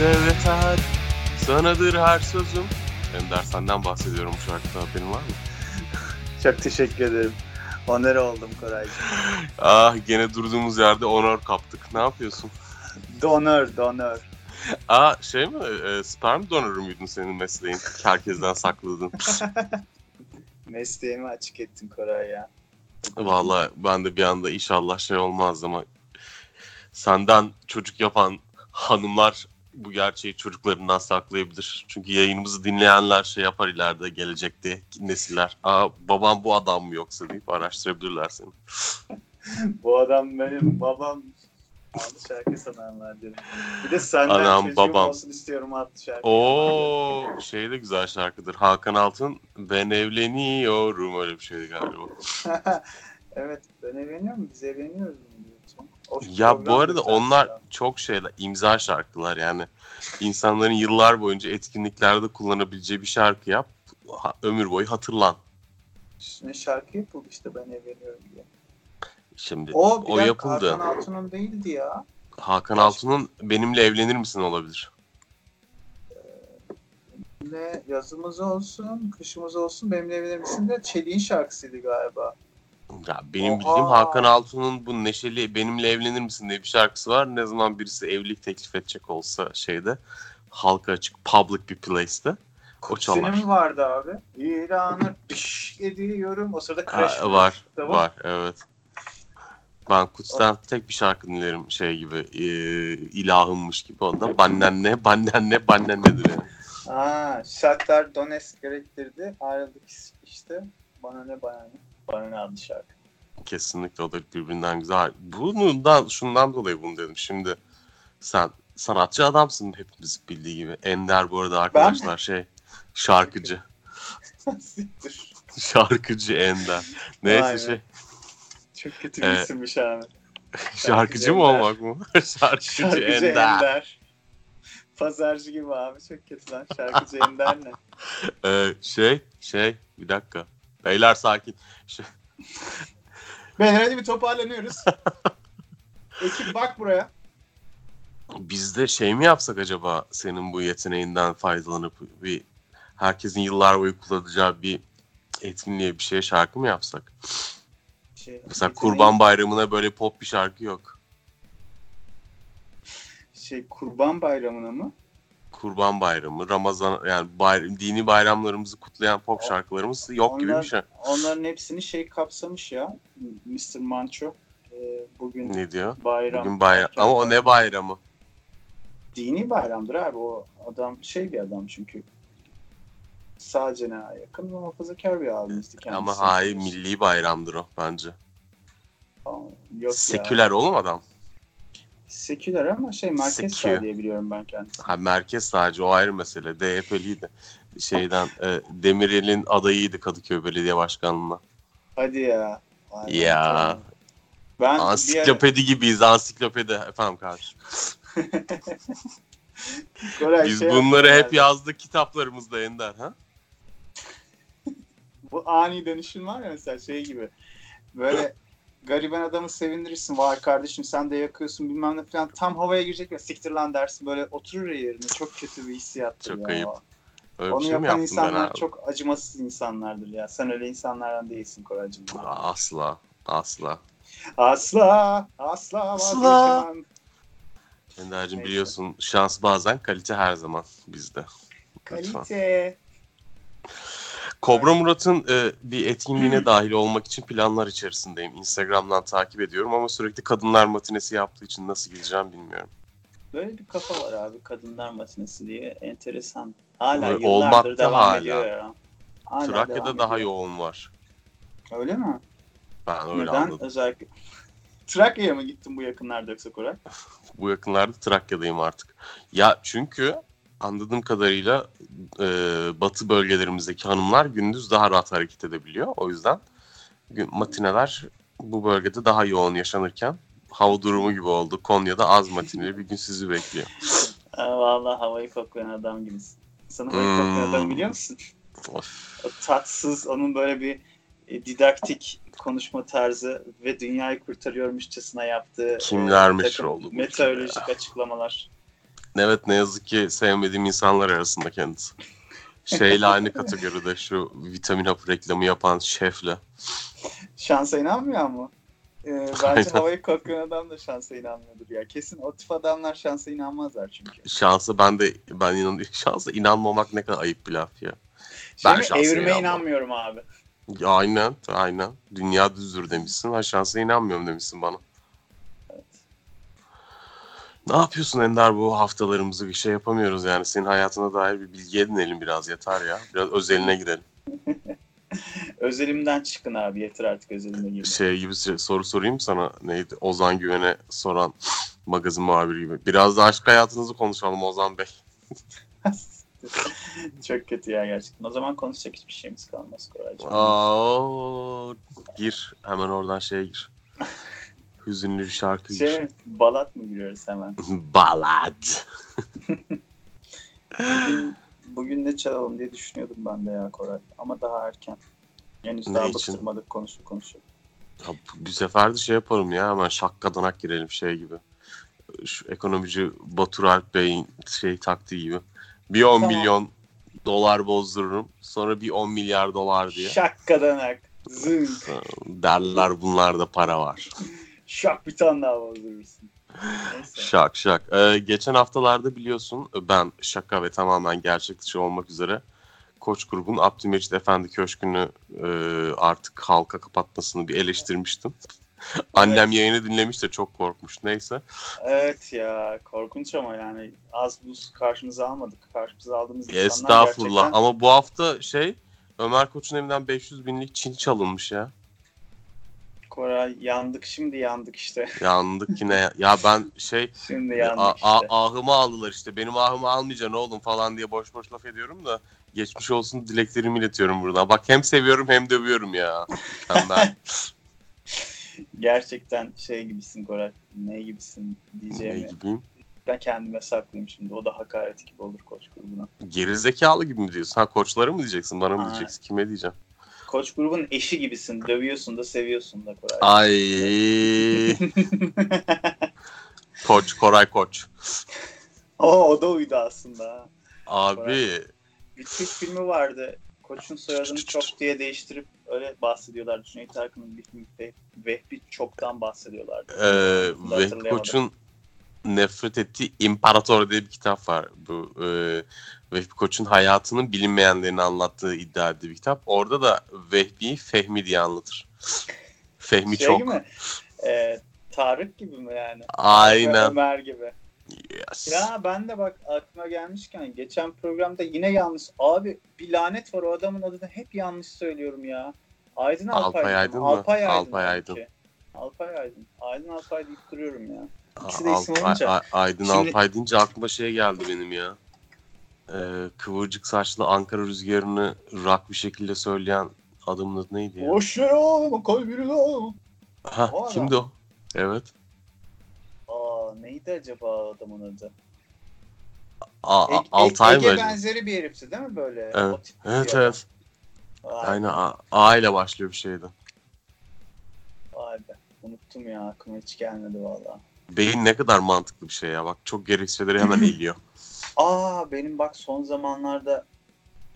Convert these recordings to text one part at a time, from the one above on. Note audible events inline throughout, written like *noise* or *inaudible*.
Sense yeter, sanadır her sözüm. Ender senden bahsediyorum şu şarkıda haberin var mı? *laughs* Çok teşekkür ederim. Onur oldum Koraycığım. Ah gene durduğumuz yerde onor kaptık. Ne yapıyorsun? Donör, donör. Aa şey mi? E, sperm donörü müydün senin mesleğin? Herkesten sakladın. *laughs* Mesleğimi açık ettin Koray ya. Vallahi ben de bir anda inşallah şey olmaz ama senden çocuk yapan hanımlar bu gerçeği çocuklarından saklayabilir. Çünkü yayınımızı dinleyenler şey yapar ileride gelecekte nesiller. Aa babam bu adam mı yoksa deyip araştırabilirler seni. *laughs* Bu adam benim babam. Adlı şarkı sananlar dedim. Bir de senden Anam, çocuğum babam. olsun istiyorum adlı şarkı. Oo şey de güzel şarkıdır. Hakan Altın ben evleniyorum öyle bir şeydi galiba. *laughs* evet ben evleniyorum. Biz evleniyoruz mu diyorsun? O Ya bu arada onlar ya. çok şeyler imza şarkılar yani. insanların yıllar boyunca etkinliklerde kullanabileceği bir şarkı yap. ha- ömür boyu hatırlan. Üstüne şarkı yapıldı işte ben evleniyorum diye. Şimdi O, o yapıldı. Hakan Altun'un değildi ya. Hakan Altun'un benimle evlenir misin olabilir. Ne yazımız olsun, kışımız olsun, benimle evlenir misin de Çelik'in şarkısıydı galiba. Ya benim Oha. bildiğim Hakan Altun'un bu neşeli benimle evlenir misin diye bir şarkısı var. Ne zaman birisi evlilik teklif edecek olsa şeyde halka açık public bir place'te o çalar. Senin vardı abi. İran'ı piş ediyorum. O sırada Crash Ha, var da var evet. Ben Kuts'tan tek bir şarkı dinlerim şey gibi e, ilahımmış gibi ondan. Bannen ne, bannen ne, bannen nedir yani. Aa, Shakhtar Donetsk gerektirdi. Ayrıldık işte. Bana ne bana ne. Bana ne adlı şarkı. Kesinlikle o da birbirinden güzel. Bundan, şundan dolayı bunu dedim. Şimdi sen sanatçı adamsın hepimiz bildiği gibi. Ender bu arada arkadaşlar şey şarkıcı. *laughs* Şarkıcı Ender. Neyse be. şey Çok kötü bir Ee, isimmiş abi. *laughs* şarkıcı mı Ender. olmak mı? *laughs* şarkıcı, Şarkıcı Ender. Ender. Pazarcı gibi abi. Çok kötü lan. Şarkıcı Ender ne? Ee, şey şey bir dakika. Beyler sakin. Beyler hadi bir toparlanıyoruz. *laughs* Ekip bak buraya. Biz de şey mi yapsak acaba senin bu yeteneğinden faydalanıp bir herkesin yıllar boyu kullanacağı bir etkinliğe bir şeye şarkı mı yapsak? Şey, Mesela yeteneği- Kurban Bayramı'na böyle pop bir şarkı yok. Şey Kurban Bayramı'na mı? Kurban Bayramı, Ramazan yani bayram, dini bayramlarımızı kutlayan pop şarkılarımız yok gibi onlar- bir şey. Onların hepsini şey kapsamış ya. Mr. Manço. Ee, bugün Ne diyor? bayram. Bugün bayram. Ama o ne bayramı? Dini bayramdır abi. O adam şey bir adam çünkü. Sağ cenaha yakın muhafazakar bir abimizdi kendisi. Ama hayır milli bayramdır o bence. Yok Seküler ya. oğlum adam. Seküler ama şey merkez Sekü. sağ diye biliyorum ben kendisini. Ha, merkez sadece o ayrı mesele. DYP'liydi. Şeyden e, Demirel'in adayıydı Kadıköy Belediye Başkanlığı'na. Hadi ya. Be, Ya. Ben bir ara- Ansiklopedi gibiyiz ansiklopedi efendim kardeşim. Koray Biz şey bunları hep ben. yazdık kitaplarımızda Ender ha? Bu ani dönüşüm var ya mesela şey gibi. Böyle gariban adamı sevindirirsin. Vay kardeşim sen de yakıyorsun bilmem ne falan. Tam havaya girecek ve siktir lan dersin. Böyle oturur ya yerine. Çok kötü bir hissiyattır Çok ya. ayıp. Öyle bir Onu şey mi yapan insanlar çok acımasız insanlardır ya. Sen öyle insanlardan değilsin Koraycığım. Asla. Asla. Asla, asla Asla. Ender'cim biliyorsun şans bazen kalite her zaman bizde. Lütfen. Kalite. Kobra Murat'ın e, bir etkinliğine dahil olmak için planlar içerisindeyim. Instagram'dan takip ediyorum ama sürekli kadınlar matinesi yaptığı için nasıl gideceğim bilmiyorum. Böyle bir kafa var abi kadınlar matinesi diye. Enteresan. Hala Ve yıllardır devam hala. ediyor ya. Hala Trakya'da daha ediyor. yoğun var. Öyle mi? Ben öyle Neden anladım. özellikle? *laughs* Trakya'ya mı gittin bu yakınlarda yoksa Koray? Bu yakınlarda Trakya'dayım artık. Ya çünkü anladığım kadarıyla e, batı bölgelerimizdeki hanımlar gündüz daha rahat hareket edebiliyor. O yüzden matineler bu bölgede daha yoğun yaşanırken hava durumu gibi oldu. Konya'da az matineli bir gün sizi bekliyor. Aa, vallahi havayı koklayan adam gibisin. Sana havayı Hmm. koklayan adam biliyor musun? Of. O tatsız, onun böyle bir e, didaktik konuşma tarzı ve dünyayı kurtarıyormuşçasına yaptığı Kimler e, meşhur takım oldu Meteorolojik ülkede açıklamalar. Evet ne yazık ki sevmediğim insanlar arasında kendisi. Şeyle aynı *laughs* kategoride şu vitamin hapı reklamı yapan şefle. Şansa inanmıyor mu? Ee, bence havayı koklayan adam da şansa inanmıyordur ya. Kesin o tip adamlar şansa inanmazlar çünkü. Şansa ben de ben inan şansa inanmamak ne kadar ayıp bir laf ya. Şey Ben şansa Evrime inanmam. inanmıyorum abi. Ya Aynen, aynen. Dünya düzdür demişsin. Ha şansa inanmıyorum demişsin bana. Ne yapıyorsun Ender bu haftalarımızı bir şey yapamıyoruz yani. Senin hayatına dair bir bilgi edinelim biraz yeter ya. Biraz özeline girelim. *laughs* Özelimden çıkın abi yeter artık özelime girme. Şey gibi şey- soru sorayım sana. Neydi? Ozan Güven'e soran *laughs* magazin muhabiri gibi. Biraz da aşk hayatınızı konuşalım Ozan Bey. *laughs* Çok kötü ya gerçekten. O zaman konuşacak hiçbir şeyimiz kalmaz Koraycığım. Aa, gir. Hemen oradan şeye gir. Hüzünlü bir şarkı. Şey, balat mı giriyoruz hemen? *laughs* Balad. *laughs* Bugün, bugün ne çalalım diye düşünüyordum ben de ya Koray. Ama daha erken. Henüz Ne daha için? bastırmadık konuşup konuşup. Ya bu- bir sefer de şey yaparım ya hemen şakkadanak girelim şey gibi. Şu ekonomici Batur Alp Bey'in şey taktiği gibi. Bir 10 Tamam. milyon dolar bozdururum. Sonra bir 10 milyar dolar diye. Şakkadanak. Zınk. Derler bunlarda para var. *laughs* Şak bir tane daha bozdurursun. Neyse. Şak şak. Ee, geçen haftalarda biliyorsun ben şaka ve tamamen gerçek dışı olmak üzere Koç grubun Abdülmecit Efendi Köşkü'nü e, artık halka kapatmasını bir eleştirmiştim. *laughs* Annem yayını dinlemiş de çok korkmuş. Neyse. Evet ya korkunç ama yani az buz karşımıza almadık. Karşımıza aldığımız insanlar Estağfurullah. gerçekten Ama bu hafta şey Ömer Koç'un evinden 500 binlik Çin çalınmış ya. Koray yandık şimdi yandık işte. *laughs* Yandık yine. ya. ya ben şey Şimdi yandık işte. ahımı aldılar işte. Benim ahımı almayacaksın oğlum falan diye boş boş laf ediyorum da geçmiş olsun dileklerimi iletiyorum buradan. Bak hem seviyorum hem dövüyorum ya. Ben *laughs* *laughs* Gerçekten şey gibisin Koray. Ne gibisin ne diyeceğimi gibiyim? ben kendime saklayayım şimdi. O da hakaret gibi olur koç grubuna. Gerizekalı gibi mi diyorsun? Ha koçları mı diyeceksin? Bana mı Ha. diyeceksin? Kime diyeceğim? Koç grubun eşi gibisin. Dövüyorsun da seviyorsun da Koray. Ay *laughs* koç Koray Koç. o, o da uydu aslında. Abi Bir Türk filmi vardı. Koç'un soyadını çok diye değiştirip öyle bahsediyorlar. Cüneyt Arkın'ın bir filmi Veh- Vehbi Çok'tan bahsediyorlardı. Ee, Vehbi. Koç'un nefret ettiği İmparator diye bir kitap var. Bu e, Vehbi Koç'un hayatının bilinmeyenlerini anlattığı iddia edildiği bir kitap. Orada da Vehbi'yi Fehmi diye anlatır. Fehmi şey çok. gibi Ee, Tarık gibi mi yani? Aynen. Ömer gibi. Yes. Ya ben de bak aklıma gelmişken geçen programda yine yanlış. Abi bir lanet var o adamın adını hep yanlış söylüyorum ya. Aydın Alpay. Alpay? Aydın mı? Alpay Aydın. Alpay Aydın. Alpay Aydın. Aydın Alpay deyip duruyorum ya. İkisi de isim olunca. Ay- Aydın Şimdi- Alpay deyince aklıma şey geldi benim ya. Ee, kıvırcık saçlı Ankara rüzgarını rock bir şekilde söyleyen adamın adı neydi ya? Boş ver oğlum koy birini oğlum. Ha, o adam. kimdi o? Evet. Aa neydi acaba adamın adı? A- A- Ege, Altay mı Ege benzeri bir herifti değil mi böyle? Evet. Evet evet. Vay, Aynen A, A ile başlıyor bir şeydi. vay be. Unuttum ya aklıma hiç gelmedi valla. Beyin ne kadar mantıklı bir şey ya. Bak çok gereksiz şeyleri hemen *laughs* eğiliyor. Aa benim bak son zamanlarda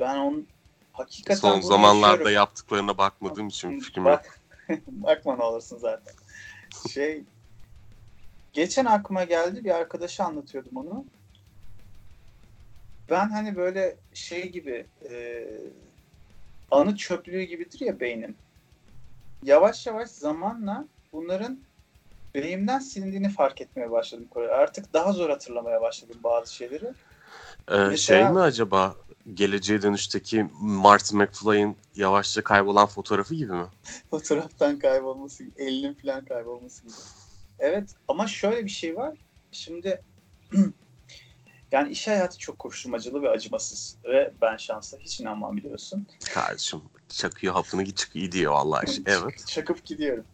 ben onun hakikaten Son zamanlarda yaşıyorum. yaptıklarına bakmadığım için fikrim yok. Bak, *laughs* bakma ne olursun zaten. Şey geçen aklıma geldi bir arkadaşa anlatıyordum onu. Ben hani böyle şey gibi e, anı çöplüğü gibidir ya beynim. Yavaş yavaş zamanla bunların beynimden silindiğini fark etmeye başladım. Koray. Artık daha zor hatırlamaya başladım bazı şeyleri. Ee, Mesela- Şey mi acaba Geleceğe Dönüş'teki Marty McFly'ın yavaşça kaybolan fotoğrafı gibi mi? *laughs* fotoğraftan kaybolması, elinin falan kaybolması gibi. Evet ama şöyle bir şey var. Şimdi *clears throat* yani iş hayatı çok koşturmacalı ve acımasız ve ben şansa hiç inanmam biliyorsun. Kardeşim çakıyor hapını git çık iyi diyor vallahi. *laughs* Evet. Çakıp gidiyorum.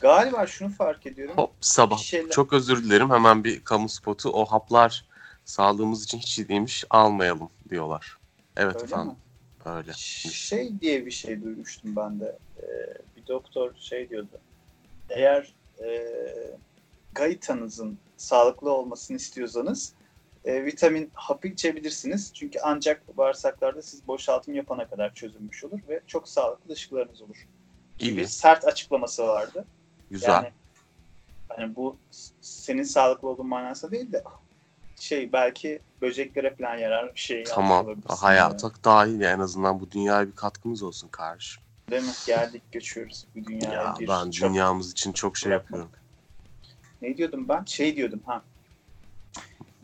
Galiba şunu fark ediyorum. Hop sabah. Şeyler- Çok özür dilerim hemen bir kamu spotu. O haplar sağlığımız için hiç iyi değilmiş almayalım diyorlar. Evet Öyle efendim. mi? Öyle. Şey diye bir şey duymuştum ben de. Ee, bir doktor şey diyordu. Eğer e, gaitanızın sağlıklı olmasını istiyorsanız e, vitamin hapı içebilirsiniz. Çünkü ancak bağırsaklarda siz boşaltım yapana kadar çözülmüş olur ve çok sağlıklı dışkılarınız olur. İyi. Bir sert açıklaması vardı. Güzel. Yani hani bu senin sağlıklı olduğun manasında değil de şey belki böceklere falan yarar bir şey tamam. Hayata yani. dahil en azından bu dünyaya bir katkımız olsun kardeşim. Değil mi? Geldik göçüyoruz bu dünyaya. Ya bir ben çöp dünyamız için çok şey bırakmadık. yapıyorum. Ne diyordum ben? Şey diyordum ha.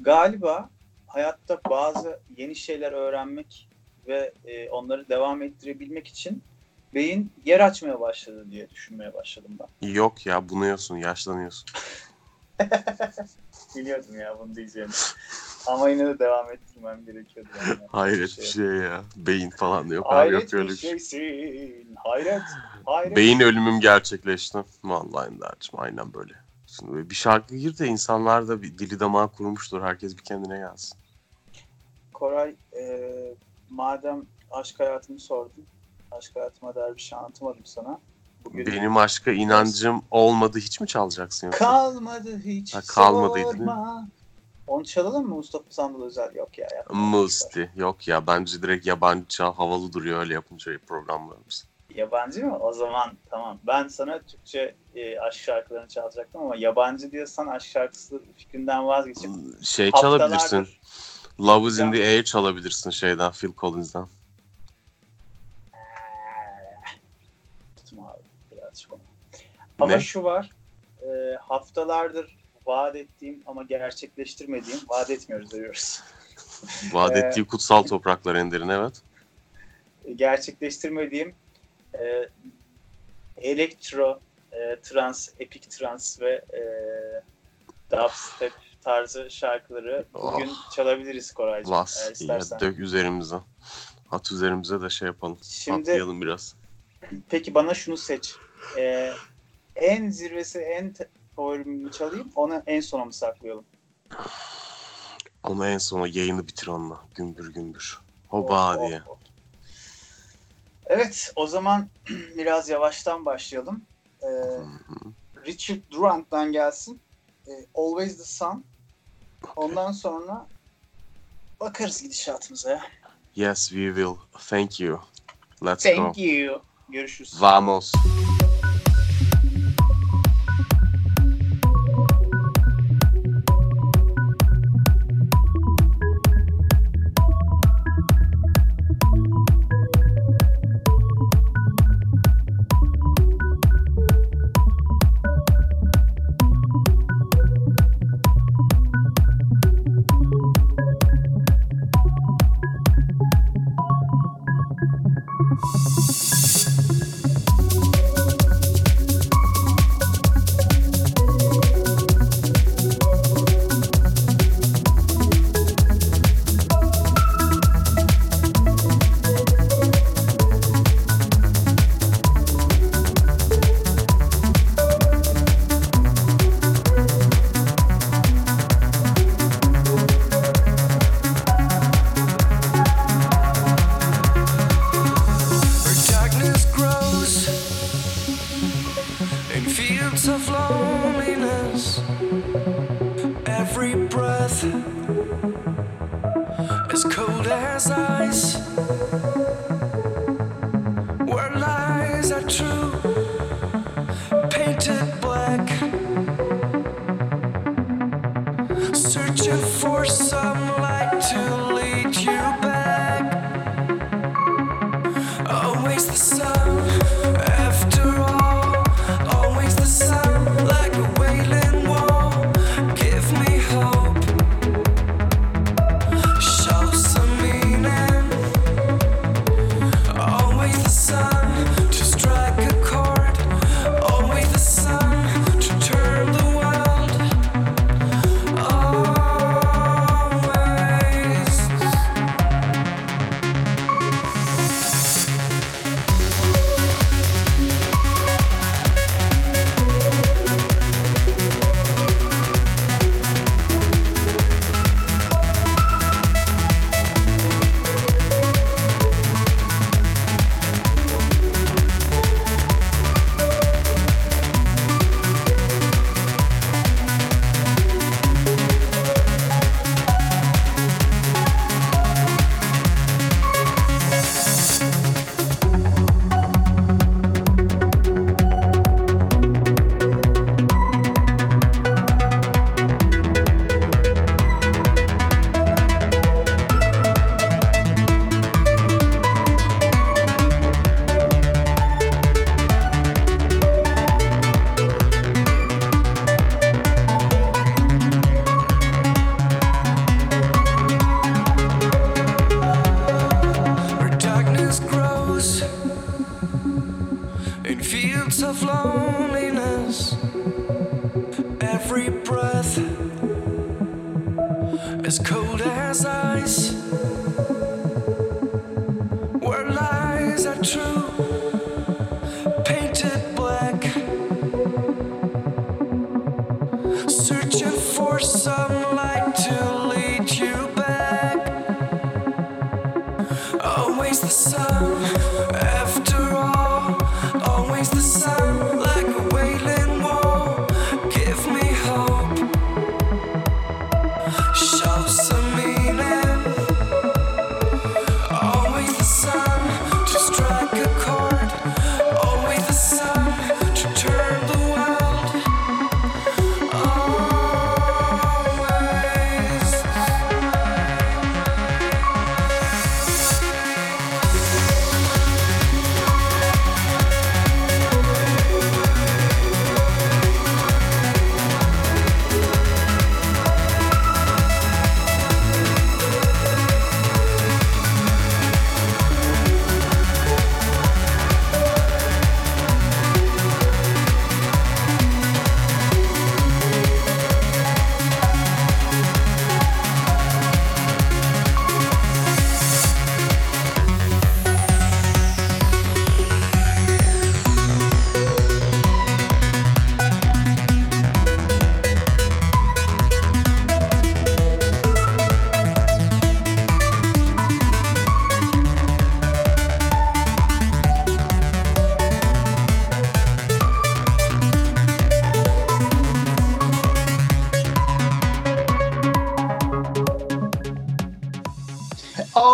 Galiba hayatta bazı yeni şeyler öğrenmek ve e, onları devam ettirebilmek için beyin yer açmaya başladı diye düşünmeye başladım ben. Yok ya bunuyorsun, yaşlanıyorsun. *laughs* Biliyordum ya bunu diyeceğimi. Ama yine de devam ettirmem gerekiyordu. Yani. *laughs* Hayret bir şey ya. Beyin falan yok. Hayret yok öyle bir şey. şeysin. Hayret. Hayret. Beyin ölümüm gerçekleşti. Vallahi Ender'cim aynen böyle. Şimdi bir şarkı gir de insanlar da bir dili damağı kurmuştur. Herkes bir kendine gelsin. Koray e, madem aşk hayatımı sordun. Aşk hayatıma dair bir şey anlatamadım sana. Bugün Benim aşka inancım olmadı hiç mi çalacaksın yoksa? Kalmadı hiç Ha, kalmadıydı, değil mi? sorma. Onu çalalım mı Mustafa Sandal Özel? Yok ya. yapma. Musti. Yok ya bence direkt yabancı çal havalı duruyor öyle yapınca programlarımız. Yabancı mı? O zaman tamam. Ben sana Türkçe e, aşk şarkılarını çalacaktım ama yabancı diyorsan aşk şarkısı fikrinden vazgeçip Şey haftalardır- çalabilirsin. Love is in the air çalabilirsin şeyden Phil Collins'dan. Onu. Ama Ne? şu var. e, haftalardır vaat ettiğim ama gerçekleştirmediğim vaat etmiyoruz diyoruz. *laughs* Vaat Ee, ettiği kutsal topraklar Ender'in evet. E, gerçekleştirmediğim e, elektro, e, trans, epic trans ve e, dubstep tarzı şarkıları bugün çalabiliriz Koraycığım. Ya, istersen. dök üzerimize. At üzerimize de şey yapalım. Şimdi Atlayalım biraz. peki bana şunu seç. E, en zirvesi en favorimini çalayım onu en sona mı saklayalım? Ama en sona yayını bitir onunla. Gümbür gümbür. Hoba Oh, diye. oh, oh. Evet o zaman *clears throat* biraz yavaştan başlayalım. E, Richard Durant'tan gelsin. E, Always the Sun. Ondan sonra bakarız gidişatımıza ya. Yes we will. Thank you. Let's Thank go. you. Görüşürüz. Vamos. Where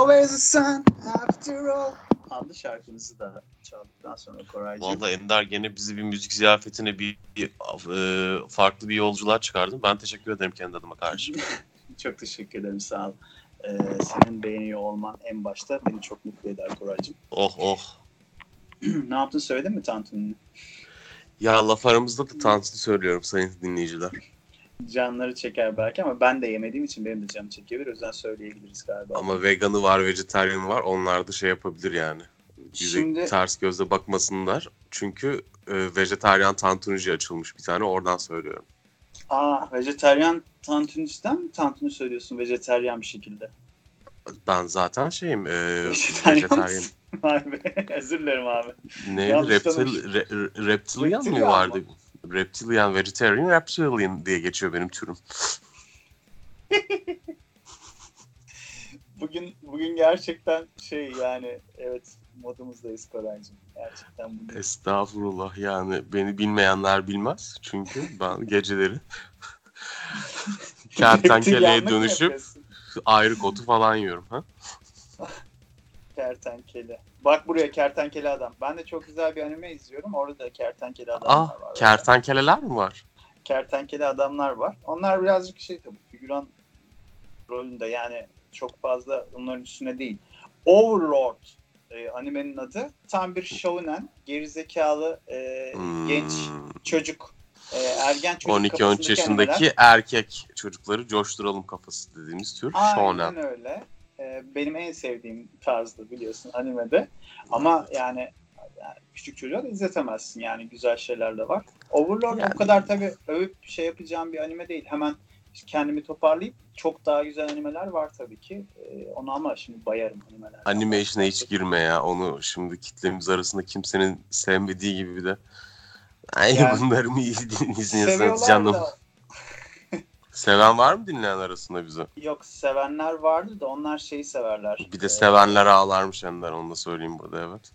Always the sun after all. Adlı şarkımızı da çaldıktan sonra Koraycığım. Vallahi Ender gene bizi bir müzik ziyafetine bir, bir, e, farklı bir yolculuğa çıkardın. Ben teşekkür ederim kendi adıma karşı. *laughs* Çok teşekkür ederim sağ ol. Ee, senin beğeniyor olman en başta beni çok mutlu eder Koraycığım. Oh oh. *clears throat* ne yaptın söyledin mi tantunini? Ya laf aramızda da tantini söylüyorum sayın dinleyiciler. Canları çeker belki ama ben de yemediğim için benim de canım çekebilir. O yüzden söyleyebiliriz galiba. Ama veganı var, vejetaryanı var. Onlar da şey yapabilir yani. Bize Şimdi- ters gözle bakmasınlar. Çünkü e, vejetaryen tantunici açılmış bir tane. Oradan söylüyorum. Aa, vejeteryan tantunisten mi tantuni söylüyorsun vejeteryan bir şekilde? Ben zaten şeyim. E, Vejetaryen vejetaryen. mısın? *laughs* Vay be. *laughs* Özür dilerim abi. Neydi? Yanlış Reptil, re, re- reptilian mı vardı? mı? Reptilian, vegetarian, reptilian diye geçiyor benim türüm. *laughs* Bugün bugün gerçekten şey yani evet modumuzdayız Koraycığım. Gerçekten bugün. Estağfurullah yani beni bilmeyenler bilmez. Çünkü ben *laughs* geceleri *laughs* kertenkeleye dönüşüp yapıyorsun? ayrı kotu falan yiyorum. Ha? Kertenkele. Bak buraya kertenkele adam. Ben de çok güzel bir anime izliyorum. Orada da kertenkele adamlar Ah, var. kertenkeleler mi var? Kertenkele adamlar var. Onlar birazcık şey tabii figüran rolünde yani çok fazla onların üstüne değil. Overlord e, animenin adı. Tam bir shonen, gerizekalı e, Hmm, genç çocuk, e, ergen çocuk 12-13 kafasındaki yaşındaki erkek çocukları coşturalım kafası dediğimiz tür shonen. Aynen öyle. E, benim en sevdiğim tarzdı biliyorsun animede. Ama yani, yani küçük çocuğa da izletemezsin yani güzel şeyler de var. Overlord Yani- o kadar tabii övüp şey yapacağım bir anime değil. Hemen kendimi toparlayıp çok daha güzel animeler var tabii ki. E, onu ama şimdi bayarım animeler. Anime işine hiç girme ya. Onu şimdi kitlemiz arasında kimsenin sevmediği gibi bir de. Ay Yani- bunları mı *laughs* izliyorsunuz canım? da Seven var mı dinleyen arasında bize? yok sevenler vardı da onlar şeyi severler. Bir de sevenler ağlarmış Ender onu da söyleyeyim burada evet.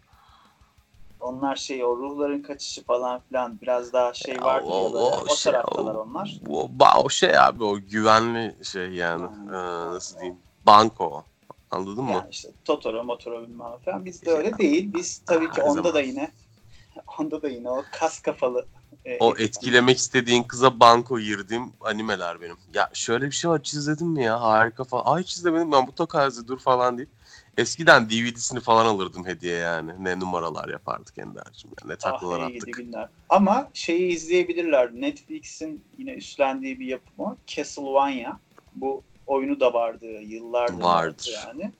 onlar şey o ruhların kaçışı falan filan biraz daha şey Ya, vardı o- böyle. o O, şey, taraftalar o- onlar. O, o şey abi o güvenli şey yani. Hmm. Ee, nasıl diyeyim? Banko. Anladın mı? Yani işte Totoro, Motoro bilmem falan. Biz de öyle değil. Biz tabii ki onda zaman. da yine *laughs* onda da yine o kas kafalı e, O etkilemek istediğin kıza banko girdiğim animeler benim. Ya şöyle bir şey var hiç izledin mi ya harika falan. Ay hiç izlemedim ben bu tokazi dur falan deyip. Eskiden DVD'sini falan alırdım hediye yani. Ne numaralar yapardık Ender'cim. Yani ne taklalar Ah, attık. günler. Ama şeyi izleyebilirler. Netflix'in yine üstlendiği bir yapım o. Castlevania. Bu oyunu da vardı yıllardır. Vardır. Yani.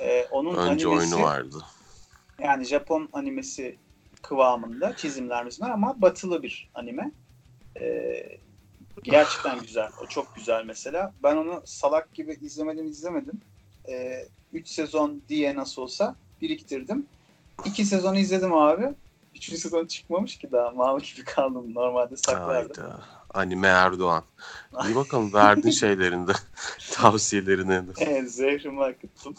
E, onun Önce animesi, oyunu vardı. Yani Japon animesi kıvamında çizimler ama batılı bir anime. Ee, Gerçekten güzel. O çok güzel mesela. Ben onu salak gibi izlemedim izlemedim. 3 sezon diye nasıl olsa biriktirdim. 2 sezon izledim abi. Üçüncü sezon çıkmamış ki daha. Mal gibi kaldım. Normalde saklardım. Hayda. Anime Erdoğan. İyi bakalım verdin *laughs* şeylerinde. *laughs* Tavsiyelerini. *laughs* Evet, zehrimi akıttım.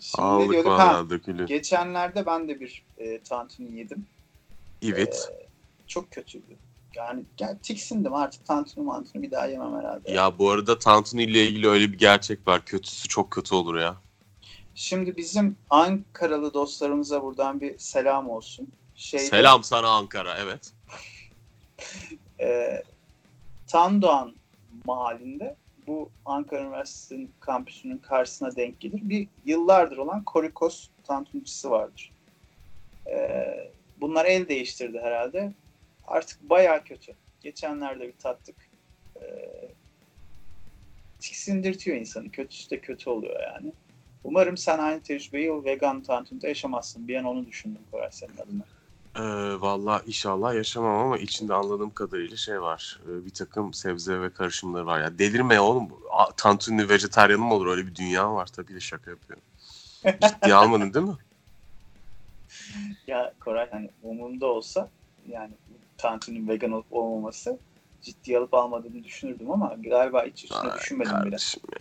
Şimdi Aldık diyorduk? Ha, dökülü. geçenlerde ben de bir e, tantuni yedim. Evet. Çok kötüydü. Yani gel, tiksindim artık tantuni mantuni bir daha yemem herhalde. Ya bu arada Tantuni ile ilgili öyle bir gerçek var. Kötüsü çok kötü olur ya. Şimdi bizim Ankaralı dostlarımıza buradan bir selam olsun. Şeyde, Selam sana Ankara. Evet. E, Tandoğan mahallinde bu Ankara Üniversitesi'nin kampüsünün karşısına denk gelir. Bir yıllardır olan Korikos tantunicisi vardır. E, bunlar el değiştirdi herhalde. Artık bayağı kötü. Geçenlerde bir tattık. E, tiksindirtiyor insanı. Kötüsü de kötü oluyor yani. Umarım sen aynı tecrübeyi o vegan tantunide yaşamazsın. Bir an onu düşündüm Koray senin adına. Ee, Valla inşallah yaşamam ama içinde anladığım kadarıyla şey var. Ee, bir takım sebze ve karışımları var. Ya delirme oğlum. A- Tantuni vejetaryanı mı olur? Öyle bir dünya var. Tabii de şaka yapıyorum. Ciddiye *laughs* almadın değil mi? Ya Koray hani umurumda olsa yani tantuninin vegan olup olmaması ciddiye alıp almadığını düşünürdüm ama galiba hiç üstüne Ay düşünmedim bile.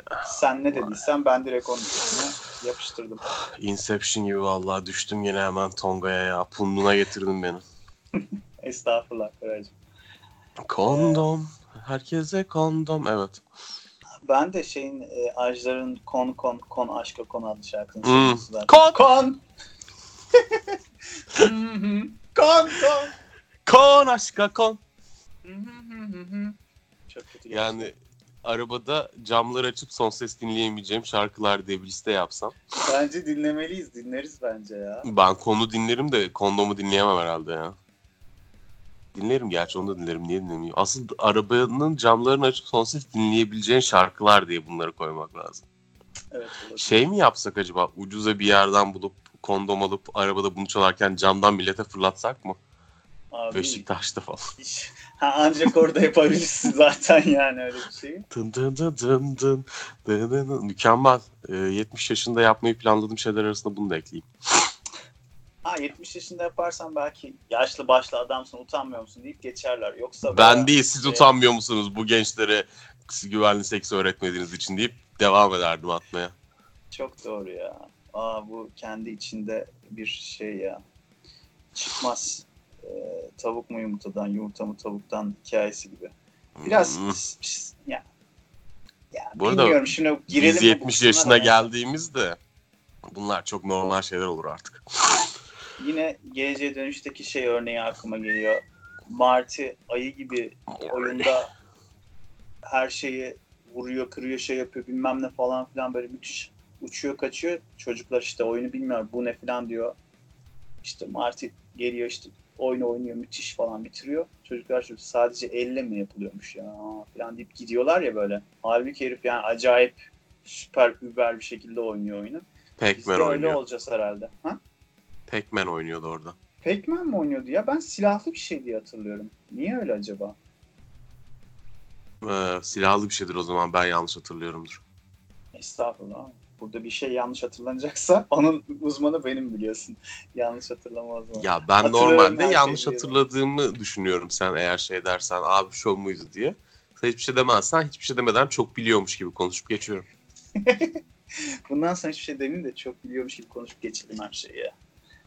ya. Sen ne dediysen ben direkt onun üstüne yapıştırdım. *sighs* Inception gibi vallahi düştüm yine hemen Tonga'ya ya. Punduna getirdin beni. *laughs* Estağfurullah Koraycığım. Kondom. Herkese kondom. Evet. Ben de şeyin e, Ajdar'ın Kon Kon Kon Aşka Kon adlı şarkısını Hmm. Kon! Kon! *laughs* Kon Kon! Kon aşka kon. Çok kötü. Yani arabada camları açıp son ses dinleyemeyeceğim şarkılar diye bir liste yapsam. Bence dinlemeliyiz. Dinleriz bence ya. Ben konu dinlerim de kondomu dinleyemem herhalde ya. Dinlerim gerçi onu da dinlerim. Niye dinlemeyeyim? Asıl arabanın camlarını açıp son ses dinleyebileceğin şarkılar diye bunları koymak lazım. Evet. olabilir. Şey mi yapsak acaba? Ucuza bir yerden bulup kondom alıp arabada bunu çalarken camdan millete fırlatsak mı? Abi, Beşiktaş'ta falan. Ha, ancak orada yapabilirsin *laughs* zaten yani öyle bir şeyi. Dın dın dın dın dın dın dın dın. Mükemmel. Ee, 70 yaşında yapmayı planladığım şeyler arasında bunu da ekleyeyim. Ha 70 yaşında yaparsan belki yaşlı başlı adamsın utanmıyor musun deyip geçerler. Yoksa Ben bayağı- değil siz şey- utanmıyor musunuz bu gençlere güvenli seks öğretmediğiniz için deyip devam ederdim atmaya. Çok doğru ya. Aa bu kendi içinde bir şey ya. Çıkmaz. Ee, tavuk mu yumurtadan, yumurta mı tavuktan hikayesi gibi. Biraz Hmm. pis, pis, ya. Ya Bu arada bilmiyorum şimdi girelim Biz mi 70 bu kısmına yaşına da? geldiğimizde bunlar çok normal şeyler olur artık. Yine geleceğe dönüşteki şey örneği aklıma geliyor. Marty ayı gibi oyunda her şeyi vuruyor, kırıyor, şey yapıyor bilmem ne falan filan böyle müthiş uçuyor kaçıyor. Çocuklar işte oyunu bilmiyor bu ne falan diyor. İşte Marty geliyor işte oyunu oynuyor müthiş falan bitiriyor. Çocuklar şu sadece elle mi yapılıyormuş ya falan deyip gidiyorlar ya böyle. Halbuki herif yani acayip süper über bir şekilde oynuyor oyunu. Pac-Man öyle oynuyor. olacağız herhalde. Ha? Pac-Man oynuyordu orada. Pac-Man mi oynuyordu ya? Ben silahlı bir şey diye hatırlıyorum. Niye öyle acaba? Ee, silahlı bir şeydir o zaman ben yanlış hatırlıyorumdur. Estağfurullah. Burada bir şey yanlış hatırlanacaksa *laughs* onun uzmanı benim biliyorsun. yanlış hatırlama uzmanı. Ya ben normalde yanlış şeyi. hatırladığımı düşünüyorum sen eğer şey dersen abi şu muydu diye. Sen hiçbir şey demezsen hiçbir şey demeden çok biliyormuş gibi konuşup geçiyorum. *laughs* Bundan sonra hiçbir şey demeyeyim de çok biliyormuş gibi konuşup geçirdim her şeyi ya.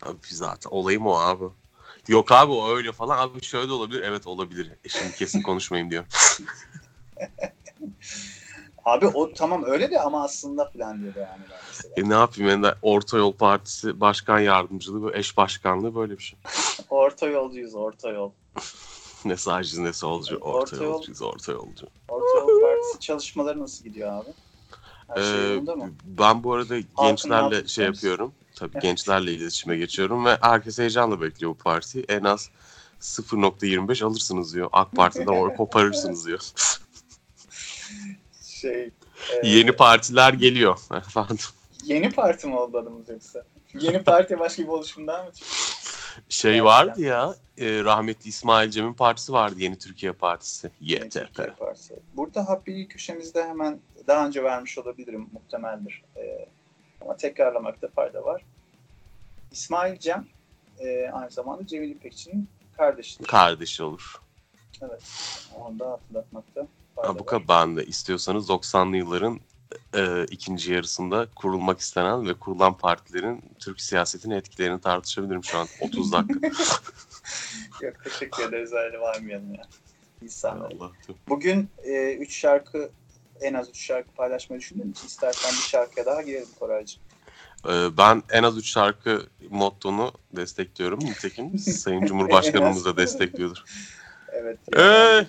Abi zaten olayım o abi. Yok abi o öyle falan. Abi şöyle de olabilir. Evet olabilir. E şimdi kesin konuşmayayım diyor. *laughs* Abi o tamam öyle de ama aslında falan diyor yani. E ne yapayım ben de Orta Yol Partisi Başkan Yardımcılığı eş başkanlığı böyle bir şey. *laughs* Orta yolcuyuz orta yol. Ne sağcı ne solcu. Evet, Orta, orta yol- yolcuyuz orta yolcu. Orta yol partisi çalışmaları nasıl gidiyor abi? Her şey Ee, mı? ben bu arada gençlerle altı şey yapıyorum. Tabii Evet. gençlerle iletişime geçiyorum ve herkes heyecanla bekliyor bu partiyi. En az 0.25 alırsınız diyor. AK Parti'den oy *laughs* koparırsınız diyor. *laughs* Şey, e, Yeni partiler geliyor *laughs* efendim. yeni parti mi oldu adımız yoksa? Yeni parti başka bir oluşumdan mı çıktı? Şey Gerçekten. vardı ya e, rahmetli İsmail Cem'in partisi vardı Yeni Türkiye Partisi. Yeni Türkiye YTP. Partisi. Burada Happy köşemizde hemen daha önce vermiş olabilirim muhtemeldir. Ee, ama tekrarlamakta fayda var. İsmail Cem e, aynı zamanda Cemil İpekçi'nin kardeşidir. Kardeşi olur. evet. Onu da hatırlatmakta ben de istiyorsanız 90'lı yılların e, ikinci yarısında kurulmak istenen ve kurulan partilerin Türk siyasetine etkilerini tartışabilirim şu an *laughs* 30 dakika. *laughs* Yok teşekkür ederiz öyle varmayalım ya. İnsan. Allah. Bugün 3 şarkı en az 3 şarkı paylaşmayı düşündüğüm için istersen bir şarkıya daha girelim Koraycığım. Ee, Ben en az 3 şarkı mottonu destekliyorum. Nitekim Sayın *laughs* Cumhurbaşkanımız da destekliyordur. Evet. Ee?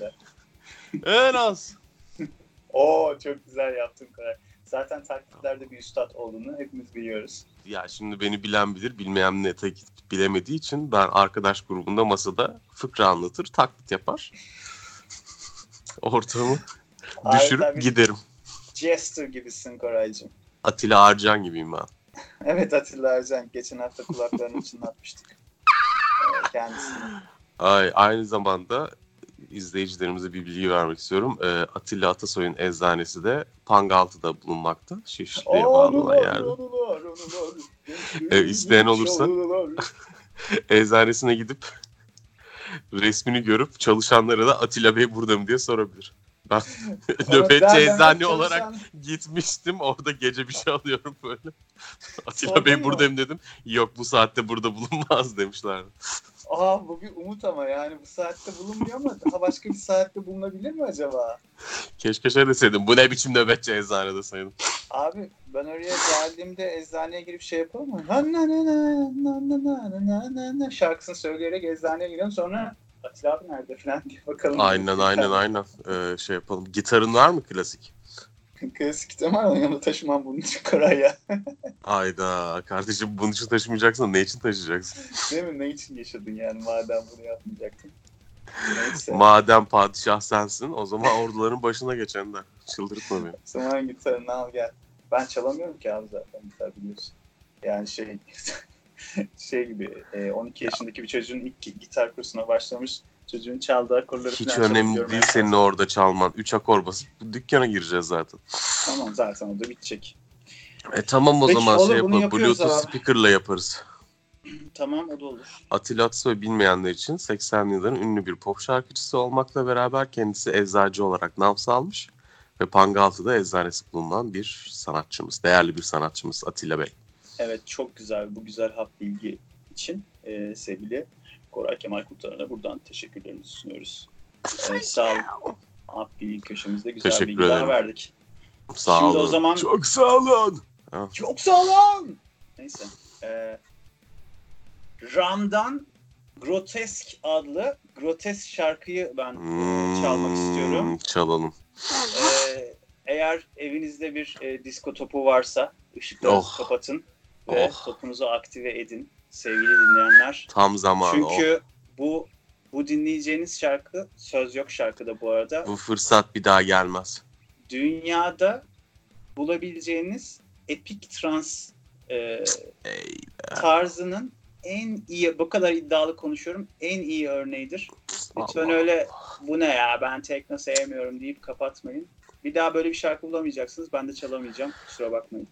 En az. *laughs* Oo çok güzel yaptın Koray. Zaten taklitlerde bir üstad olduğunu hepimiz biliyoruz. Ya şimdi beni bilen bilir, bilmeyen ne tek bilemediği için ben arkadaş grubunda masada fıkra anlatır, taklit yapar. *laughs* Ortamı düşürüp giderim. Jester gibisin Koraycığım. Atilla Arcan gibiyim ben. *laughs* Evet Atilla Ercan. Geçen hafta kulaklarını çınlatmıştık. Ee, kendisini. Ay, aynı zamanda izleyicilerimize bir bilgi vermek istiyorum. Ee, Atilla Atasoy'un eczanesi de Pangaltı'da bulunmakta. Şişli'ye bağlı olan yerde. *laughs* Evet, isteyen olursa. *laughs* Eczanesine gidip resmini görüp çalışanlara da Atilla Bey burada mı diye sorabilir. Ben *laughs* nöbetçi eczane olarak gitmiştim. Orada gece bir şey alıyorum böyle. Atilla Sordun Bey buradayım dedim. Yok bu saatte burada bulunmaz demişler. Aa bu bir umut ama yani bu saatte bulunmuyor ama daha başka bir saatte bulunabilir mi acaba? Keşke şey deseydim. Bu ne biçim nöbetçi eczane deseydim. Abi ben oraya geldiğimde eczaneye girip şey yapalım mı? Na na na na na na na na na şarkısını söyleyerek eczaneye gidiyorum sonra Atilla abi nerede falan diye bakalım. Aynen aynen aynen. Ee, şey yapalım. Gitarın var mı klasik? *laughs* Klasik var yanımda taşımam bunun için Koray ya. *laughs* Ayda kardeşim bunun için taşımayacaksan ne için taşıyacaksın? Değil mi? Ne için yaşadın yani madem bunu yapmayacaktın. Neyse. Madem padişah sensin o zaman orduların başına geçen de. Çıldırtma beni. Zaman gitarını al gel. Ben çalamıyorum ki abi zaten gitar biliyorsun. Yani şey *laughs* şey gibi e, 12 yaşındaki bir çocuğun ilk gi- gitar kursuna başlamış çocuğun çaldığı akorları Hiç falan önemli değil senin orada çalman. Üç akor basıp dükkana gireceğiz zaten. Tamam zaten o da bitecek. E tamam o Peki, zaman şey yapalım. Bluetooth abi. speaker'la yaparız. Tamam o da olur. Atilla Atasoy bilmeyenler için 80'li yılların ünlü bir pop şarkıcısı olmakla beraber kendisi eczacı olarak nam salmış ve Pangaltı'da eczanesi bulunan bir sanatçımız, değerli bir sanatçımız Atilla Bey. Evet çok güzel bu güzel hap bilgi için e, sevgili Koray Kemal Kurtaran'a buradan teşekkürlerimizi sunuyoruz. E, sağ olun. Hap bilgi köşemizde güzel Teşekkür bilgiler ederim. verdik. Sağ Şimdi o olun. zaman- Çok sağ olun. Çok sağ olun. Neyse. E, Ram'dan Grotesk adlı Grotesk şarkıyı ben e, çalmak Hmm, istiyorum. Çalalım. E, eğer evinizde bir e, disko topu varsa ışıkları Oh. kapatın ve Oh. topunuzu aktive edin sevgili dinleyenler. Tam zamanı. Çünkü bu bu dinleyeceğiniz şarkı söz yok şarkıda bu arada. O. Bu fırsat bir daha gelmez. Dünyada bulabileceğiniz epik trans e, tarzının en iyi bu kadar iddialı konuşuyorum en iyi örneğidir. Lütfen Allah. öyle bu ne ya ben tekno sevmiyorum deyip kapatmayın. Bir daha böyle bir şarkı bulamayacaksınız. Ben de çalamayacağım. Kusura bakmayın.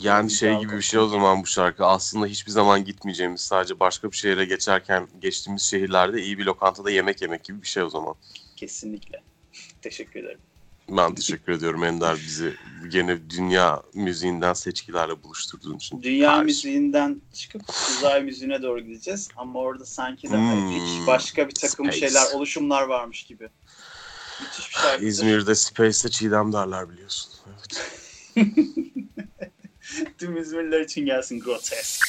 Yani şey gibi bir şey o zaman bu şarkı. Aslında hiçbir zaman gitmeyeceğimiz sadece başka bir şehre geçerken geçtiğimiz şehirlerde iyi bir lokantada yemek yemek gibi bir şey o zaman. Kesinlikle. *laughs* Teşekkür ederim. Ben teşekkür ediyorum Ender bizi gene dünya müziğinden seçkilerle buluşturduğun için. Dünya Karşı- müziğinden çıkıp uzay müziğine doğru gideceğiz. Ama orada sanki daha Hmm. epik başka bir takım Space. şeyler, oluşumlar varmış gibi. Müthiş bir şarkıdır. İzmir'de Space'te Çiğdem derler biliyorsun. Evet. *laughs* Du bist mir Lötchen, ja, grotesk.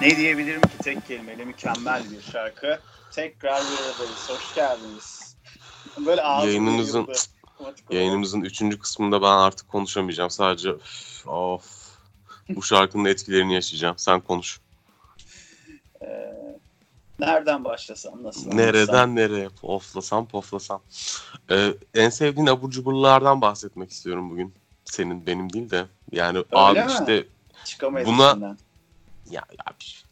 Ne diyebilirim ki tek kelimeyle mükemmel bir şarkı. Tekrar bir aradayız. Hoş geldiniz. Böyle Yayınımızın-. Yayınımızın üçüncü kısmında ben artık konuşamayacağım. Sadece of bu şarkının etkilerini yaşayacağım. Sen konuş. Ee, nereden başlasam nasıl? Nereden nereye poflasam poflasam. Ee, en sevdiğin abur cuburlardan bahsetmek istiyorum bugün. Senin benim değil de. Yani abi mi? işte Çıkamayız Buna- içinden. Ya, ya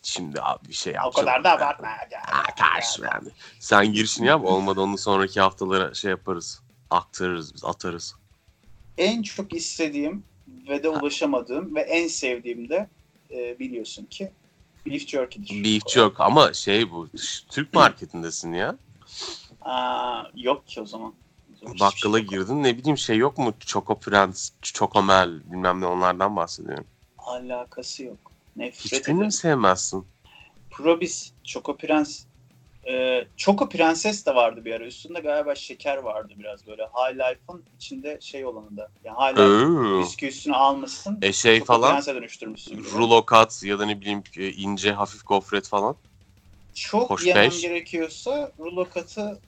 şimdi abi bir şey O yapacağım. kadar da abartma. Ya. Ha, karşı yani. Sen girişini yap olmadı onu sonraki haftalara şey yaparız. Aktarırız biz atarız. En çok istediğim ve de ulaşamadığım ve en sevdiğim de e, biliyorsun ki beef jerky'dir. Beef yok ama şey bu Türk marketindesin ya. Aa, yok ki o zaman. O hiçbir Bakkala şey girdin ne bileyim şey yok mu? Choco Prens, Chocomel bilmem ne onlardan bahsediyorum. Alakası yok. Nefret Hiçbirini mi sevmezsin? Probis, Choco Prens, e, Choco Prenses de vardı bir ara. Üstünde galiba şeker vardı biraz böyle. High Life'ın içinde şey olanı da. Yani High Life bisküvi üstüne almışsın. E şey Choco falan Prens'e dönüştürmüşsün. rulo kat ya da ne bileyim e, ince hafif gofret falan. Çok hoş yemem beş. gerekiyorsa rulo katı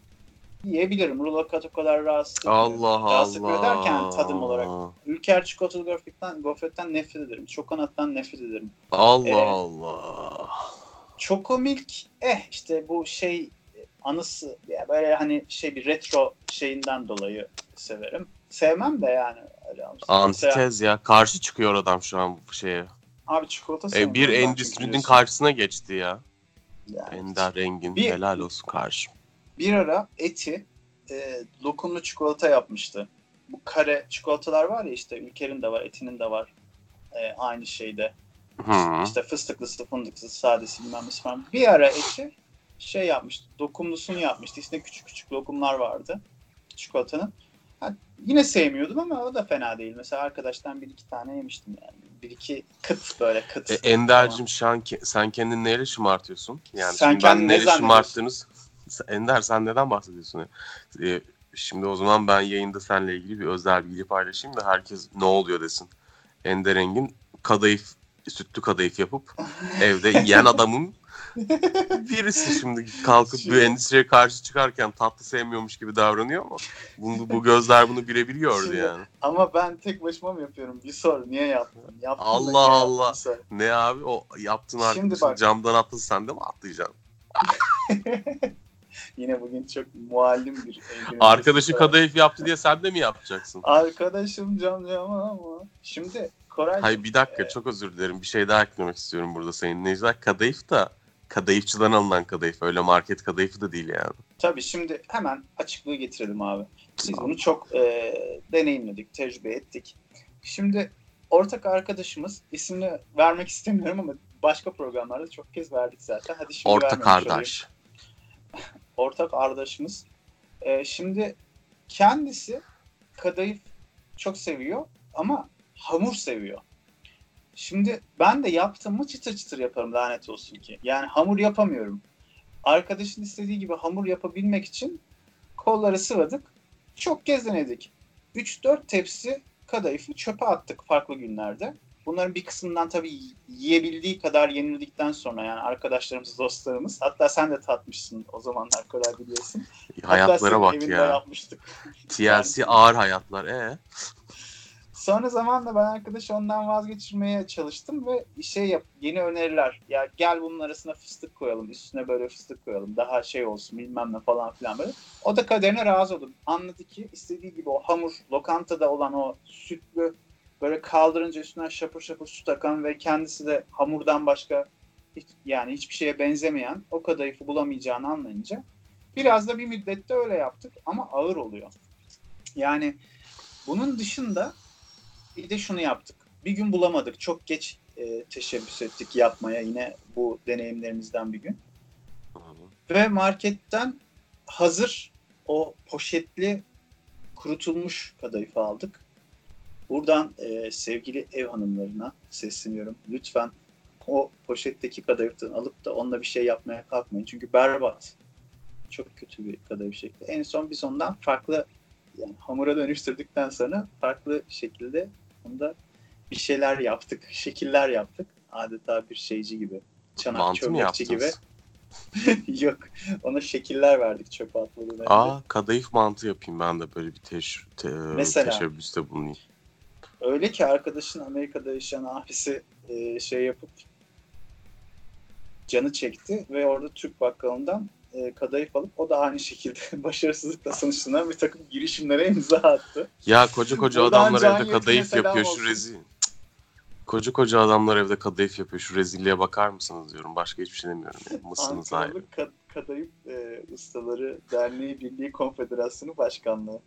yiyebilirim. Rulo kat o kadar rahatsız. Allah Rahatsız Allah. derken tadım olarak. Ülker çikolatalı gofretten, gofretten nefret ederim. Çokonattan nefret ederim. Allah Ee, Allah. Choco Milk eh işte bu şey anısı ya böyle hani şey bir retro şeyinden dolayı severim. Sevmem de yani Antitez ya. Karşı çıkıyor adam şu an bu şeye. Abi çikolata E, bir endüstrinin karşısına geçti ya. Yani Ender Rengin. Bir- Helal olsun karşı. Bir ara eti e, lokumlu çikolata yapmıştı. Bu kare çikolatalar var ya işte Ülker'in de var, Eti'nin de var. E, aynı şeyde. Hı. İşte fıstıklısı, fındıklısı, sadesi bilmem nesi falan. Bir ara Eti şey yapmıştı, dokumlusunu yapmıştı. İçinde küçük küçük lokumlar vardı çikolatanın. Ha, yine sevmiyordum ama o da fena değil. Mesela arkadaştan bir iki tane yemiştim yani. Bir iki kıt böyle kıt. E, Ender'cim ke- sen kendini neyle şımartıyorsun? Yani Sen ben ne neyle şımarttığınız... Ender sen neden bahsediyorsun? E, şimdi o zaman ben yayında seninle ilgili bir özel bilgi paylaşayım da herkes ne oluyor desin. Ender Engin kadayıf, sütlü kadayıf yapıp *laughs* evde yiyen adamın birisi şimdi kalkıp bir endüstriye karşı çıkarken tatlı sevmiyormuş gibi davranıyor ama bunu, bu gözler bunu birebir gördü Şimdi- yani. Ama ben tek başıma mı yapıyorum? Bir sor. Niye yaptın? Yaptın Allah yaptın? Allah. Sor. Ne abi o yaptığın Şimdi arkadaşın bak. camdan atladı sen de mi atlayacaksın? *laughs* Yine bugün çok muallim bir Arkadaşı kadayıf yaptı diye sen de mi yapacaksın? Arkadaşım cam cam ama. Şimdi Koray Hayır bir dakika çok özür dilerim. Bir şey daha eklemek istiyorum burada sayın dinleyiciler. Kadayıf da kadayıfçıdan alınan kadayıf. Öyle market kadayıfı da değil yani. tabii şimdi hemen açıklığı getirelim abi. Biz bunu çok e, deneyimledik, tecrübe ettik. Şimdi ortak arkadaşımız ismini vermek istemiyorum ama başka programlarda çok kez verdik zaten. Hadi şimdi Orta vermemiş olayım. kardeş. Ortak arkadaşımız. Ee, şimdi kendisi kadayıf çok seviyor ama hamur seviyor. Şimdi ben de yaptığımı çıtır çıtır yaparım lanet olsun ki. Yani hamur yapamıyorum. Arkadaşın istediği gibi hamur yapabilmek için kolları sıvadık. Çok kez denedik. 3-4 tepsi kadayıfı çöpe attık farklı günlerde. Bunların bir kısmından tabii yiyebildiği kadar yenildikten sonra yani arkadaşlarımız, dostlarımız. Hatta sen de tatmışsın o zamanlar Koray biliyorsun. *laughs* Hayatlara bak ya. yapmıştık. *laughs* TLC ağır hayatlar. E *laughs* Sonra zamanla ben arkadaşı ondan vazgeçirmeye çalıştım ve şey yap, yeni öneriler. Ya gel bunun arasına fıstık koyalım, üstüne böyle fıstık koyalım, daha şey olsun bilmem ne falan filan böyle. O da kaderine razı oldu. Anladı ki istediği gibi o hamur, lokantada olan o sütlü böyle kaldırınca üstüne şapır şapır su takan ve kendisi de hamurdan başka hiç, yani hiçbir şeye benzemeyen o kadayıfı bulamayacağını anlayınca biraz da bir müddette öyle yaptık ama ağır oluyor. Yani bunun dışında bir de şunu yaptık. Bir gün bulamadık. Çok geç e, teşebbüs ettik yapmaya yine bu deneyimlerimizden bir gün. Ve marketten hazır o poşetli kurutulmuş kadayıfı aldık. Buradan e, sevgili ev hanımlarına sesleniyorum. Lütfen o poşetteki kadayıftan alıp da onunla bir şey yapmaya kalkmayın. Çünkü berbat. Çok kötü bir kadayıf şekli. En son biz ondan farklı yani hamura dönüştürdükten sonra farklı şekilde onda bir şeyler yaptık. *laughs* Şekiller yaptık. Adeta bir şeyci gibi. çanak çömlekçi gibi. *laughs* Yok. Ona şekiller verdik çöpe atmadan önce. Aa kadayıf mantı yapayım ben de böyle bir teş, te, Mesela? teşebbüste bulunayım. Öyle ki arkadaşın Amerika'da yaşayan abisi e, şey yapıp canı çekti ve orada Türk bakkalından e, kadayıf alıp o da aynı şekilde *laughs* başarısızlıkla sonuçlanan bir takım girişimlere imza attı. Ya koca koca adamlar evde kadayıf yapıyor şu olsun. rezil. Cık. Koca koca adamlar evde kadayıf yapıyor. Şu rezilliğe bakar mısınız diyorum. Başka hiçbir şey demiyorum. ya. Mısınız ayrı. Kad- Kadayıf e, Ustaları Derneği Birliği Konfederasyonu Başkanlığı.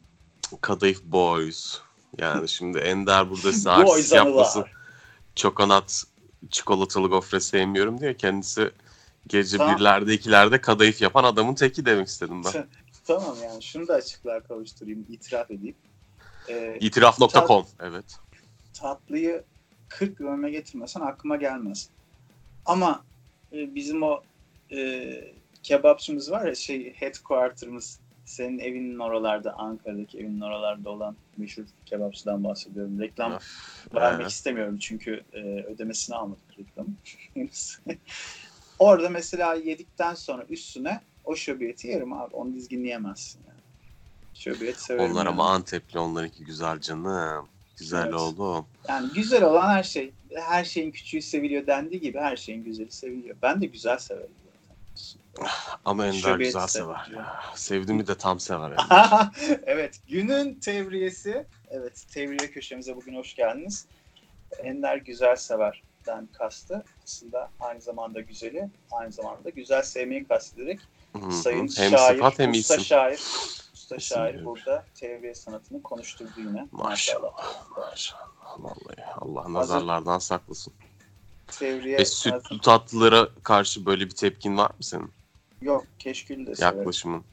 Kadayıf Boys. Yani şimdi Ender burada *laughs* size artist yapmasın. Çokonat çikolatalı gofre sevmiyorum diye kendisi gece Tamam. birlerde ikilerde kadayıf yapan adamın teki demek istedim ben. Tamam yani şunu da açıklığa kavuşturayım, itiraf edeyim. E, İtiraf.com evet. tatlıyı 40 yıl önüme getirmesen aklıma gelmez. Ama e, bizim o e, kebapçımız var ya şey headquarter'ımız senin evinin oralarda Ankara'daki evinin oralarda olan meşhur kebapçıdan bahsediyorum. Reklam Öf, vermek evet. istemiyorum çünkü e, ödemesini almadık reklamı. *laughs* Orada mesela yedikten sonra üstüne o şöbiyeti yerim abi. Onu dizginleyemezsin yani. Şöbiyet severim. Onlar yani. ama Antepli onlarınki güzel canım. Güzel Evet. oldu. Yani güzel olan her şey. Her şeyin küçüğü seviliyor dendiği gibi her şeyin güzeli seviliyor. Ben de güzel severim. Ama Ender güzel sever. ya. Sevdiğimi de tam sever *laughs* evet günün tevriyesi. Evet tevriye köşemize bugün hoş geldiniz. Ender güzel severden kastı. Aslında aynı zamanda güzeli, aynı zamanda güzel sevmeyi kastederek. Sayın hem şair, sıfat hem usta isim. şair, usta İsim şair diyorum. burada tevriye sanatını konuşturdu yine. Maşallah. Maşallah. Vallahi Allah nazarlardan saklasın. Tevriye E sütlü tatlılara karşı böyle bir tepkin var mı senin? Yok keşkül de severim. Yaklaşımın.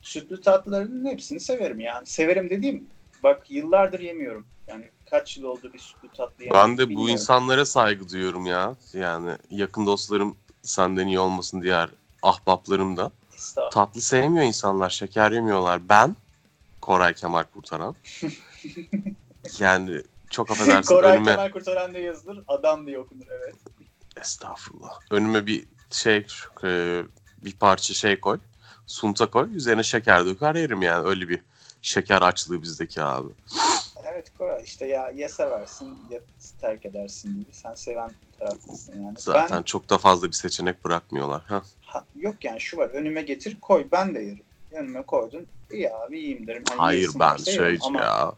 Sütlü tatlıların hepsini severim yani. Severim dediğim bak yıllardır yemiyorum. Yani kaç yıl oldu bir sütlü tatlı yemedim Ben de bu insanlara saygı duyuyorum ya. Yani yakın dostlarım senden iyi olmasın diğer ahbaplarım da. Tatlı sevmiyor insanlar, şeker yemiyorlar. Ben Koray Kemal Kurtaran. *laughs* yani çok affedersin Koray önüme Kemal Kurtaran diye yazılır, adam diye okunur evet. estağfurullah. Önüme bir şey e, bir parça şey koy. Sunta koy. Üzerine şeker döker yerim yani. Öyle bir şeker açlığı bizdeki abi. Evet Koray işte ya ya seversin ya terk edersin gibi. Sen seven taraflısın yani. Zaten Ben çok da fazla bir seçenek bırakmıyorlar. Ha. ha, yok yani şu var önüme getir koy ben de yerim. Önüme koydun iyi abi yiyeyim derim. Hani Hayır ben şey ama ya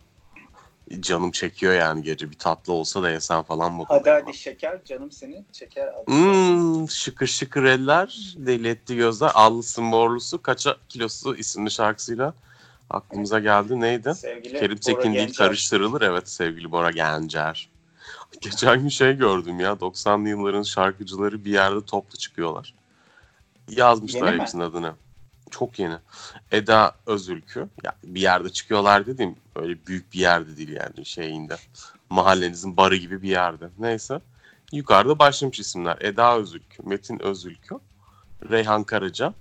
canım çekiyor yani gece bir tatlı olsa da yesen falan mı? Hadi hadi şeker canım seni çeker. al. Hmm, şıkır şıkır eller, deli etti gözler, allısı morlusu, kaça kilosu isimli şarkısıyla aklımıza geldi. Neydi? Sevgili Kerim Bora Tekin değil Gencer. karıştırılır. Evet sevgili Bora Gencer. *laughs* Geçen gün şey gördüm ya 90'lı yılların şarkıcıları bir yerde toplu çıkıyorlar. Yazmışlar Yeni mi? hepsinin adını. Çok yeni. Eda Özülkü. Ya bir yerde çıkıyorlar dedim. Öyle büyük bir yerde değil yani şeyinde. Mahallenizin barı gibi bir yerde. Neyse. Yukarıda başlamış isimler. Eda Özülkü, Metin Özülkü, Reyhan Karaca,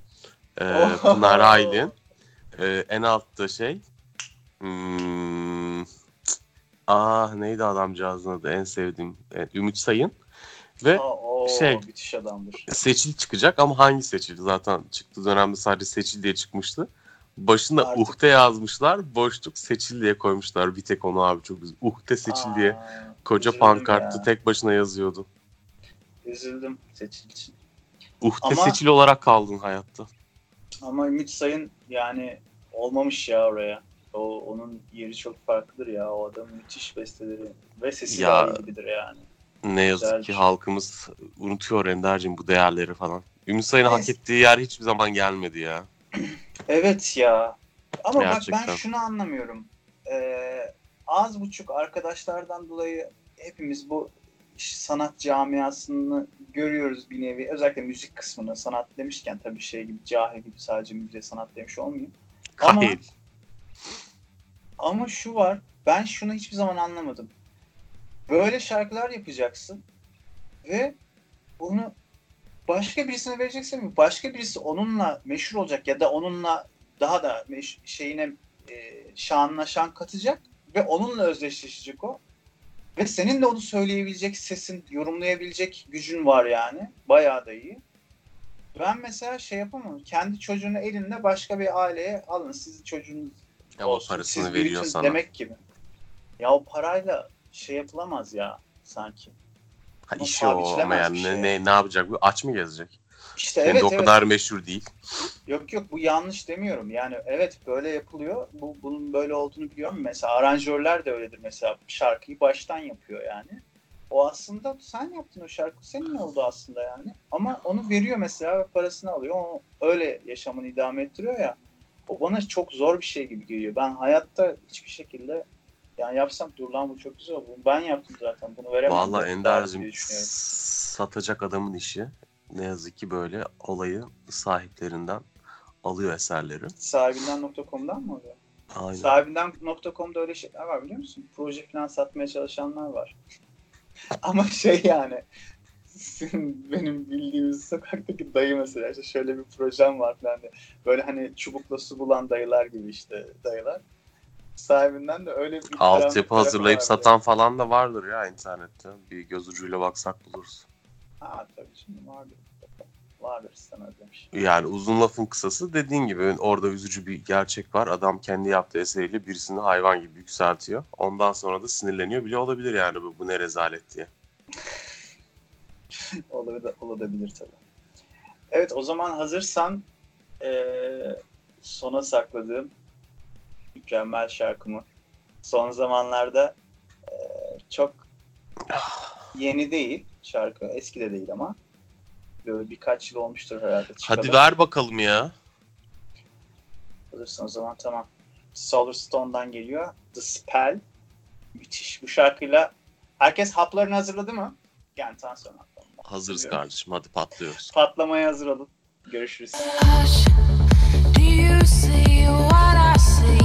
e, Oho. Pınar Aylin, e, en altta şey hmm, ah neydi adamcağızın adı en sevdiğim e, Ümit Sayın ve Aa, o şey- müthiş adamdır. Seçil çıkacak ama hangi Seçil? Zaten çıktığı dönemde sadece Seçil diye çıkmıştı. Başında Artık- Uhte yazmışlar. Boşluk Seçil diye koymuşlar. Bir tek onu abi çok güzel. Uhte Seçil Aa, diye koca pankartı ya. tek başına yazıyordu. Üzüldüm seçil için. Uhte Ama- Seçil olarak kaldın hayatta. Ama Ümit Sayın yani olmamış ya oraya. O onun yeri çok farklıdır ya. O adam müthiş besteleri ve sesi Ya. ya. gibidir yani. Ne yazık Güzel. ki halkımız unutuyor Ender'cim bu değerleri falan. Ümit Sayın'ın hak ettiği yer hiçbir zaman gelmedi ya. *clears throat* Evet ya. Ama bak Gerçekten. ben şunu anlamıyorum. Ee, az buçuk arkadaşlardan dolayı hepimiz bu sanat camiasını görüyoruz bir nevi. Özellikle müzik kısmını. Sanat demişken tabii şey gibi cahil gibi sadece müziğe sanat demiş olmayayım. Ama- Kahil. Ama şu var. Ben şunu hiçbir zaman anlamadım. Böyle şarkılar yapacaksın ve bunu başka birisine vereceksin mi? Başka birisi onunla meşhur olacak ya da onunla daha da meş- şeyine e, şanına şan katacak ve onunla özdeşleşecek o. Ve senin de onu söyleyebilecek sesin, yorumlayabilecek gücün var yani. Bayağı da iyi. Ben mesela şey yapamam. Kendi çocuğunu elinde başka bir aileye alın. Sizin çocuğunuz Ya o olsun, parasını siz veriyor sana. Demek gibi. Ya o parayla şey yapılamaz ya sanki. Ha, o işi o ama yani şey. ne, ne yapacak? Bu aç mı gezecek? İşte Hem evet de o evet. kadar meşhur değil. Yok yok bu yanlış demiyorum. Yani evet böyle yapılıyor. Bu bunun böyle olduğunu biliyorum. Mesela aranjörler de öyledir mesela. Şarkıyı baştan yapıyor yani. O aslında sen yaptın o şarkı senin oldu aslında yani. Ama onu veriyor mesela parasını alıyor. O öyle yaşamını idame ettiriyor ya. O bana çok zor bir şey gibi geliyor. Ben hayatta hiçbir şekilde yani yapsam dur lan bu çok güzel. Bunu ben yaptım zaten. Bunu veremem. Ender'cim düşünüyorum. satacak adamın işi ne yazık ki böyle olayı sahiplerinden alıyor eserleri. Sahibinden.com'dan mı oluyor? Aynen. Sahibinden.com'da öyle şeyler var biliyor musun? Proje falan satmaya çalışanlar var. *laughs* Ama şey yani benim bildiğimiz sokaktaki dayı mesela işte şöyle bir projem var falan diye. Böyle hani çubukla su bulan dayılar gibi işte dayılar. Sahibinden de öyle bir Altyapı hazırlayıp vardı. satan falan da vardır ya internette. Bir göz ucuyla baksak buluruz. Ha tabii şimdi vardır. Vardır istemez demiş. Yani uzun lafın kısası dediğin gibi orada üzücü bir gerçek var. Adam kendi yaptığı eseriyle birisini hayvan gibi yükseltiyor. Ondan sonra da sinirleniyor bile olabilir yani bu, bu ne rezalet diye. *laughs* Olabilir, olabilir tabii. Evet o zaman hazırsan eee, sona sakladığım mükemmel şarkımı son zamanlarda eee, çok yeni değil şarkı eski de değil ama böyle birkaç yıl olmuştur herhalde. çıkalı. Hadi ver bakalım ya. Hazırsan o zaman tamam. Solar Stone'dan geliyor. The Spell. Müthiş. Bu şarkıyla herkes haplarını hazırladı mı? Yani tansiyon haplarını. Hazırız Biliyorum. kardeşim hadi patlıyoruz. Patlamaya hazır olun. Görüşürüz. Hush, do you see what I see?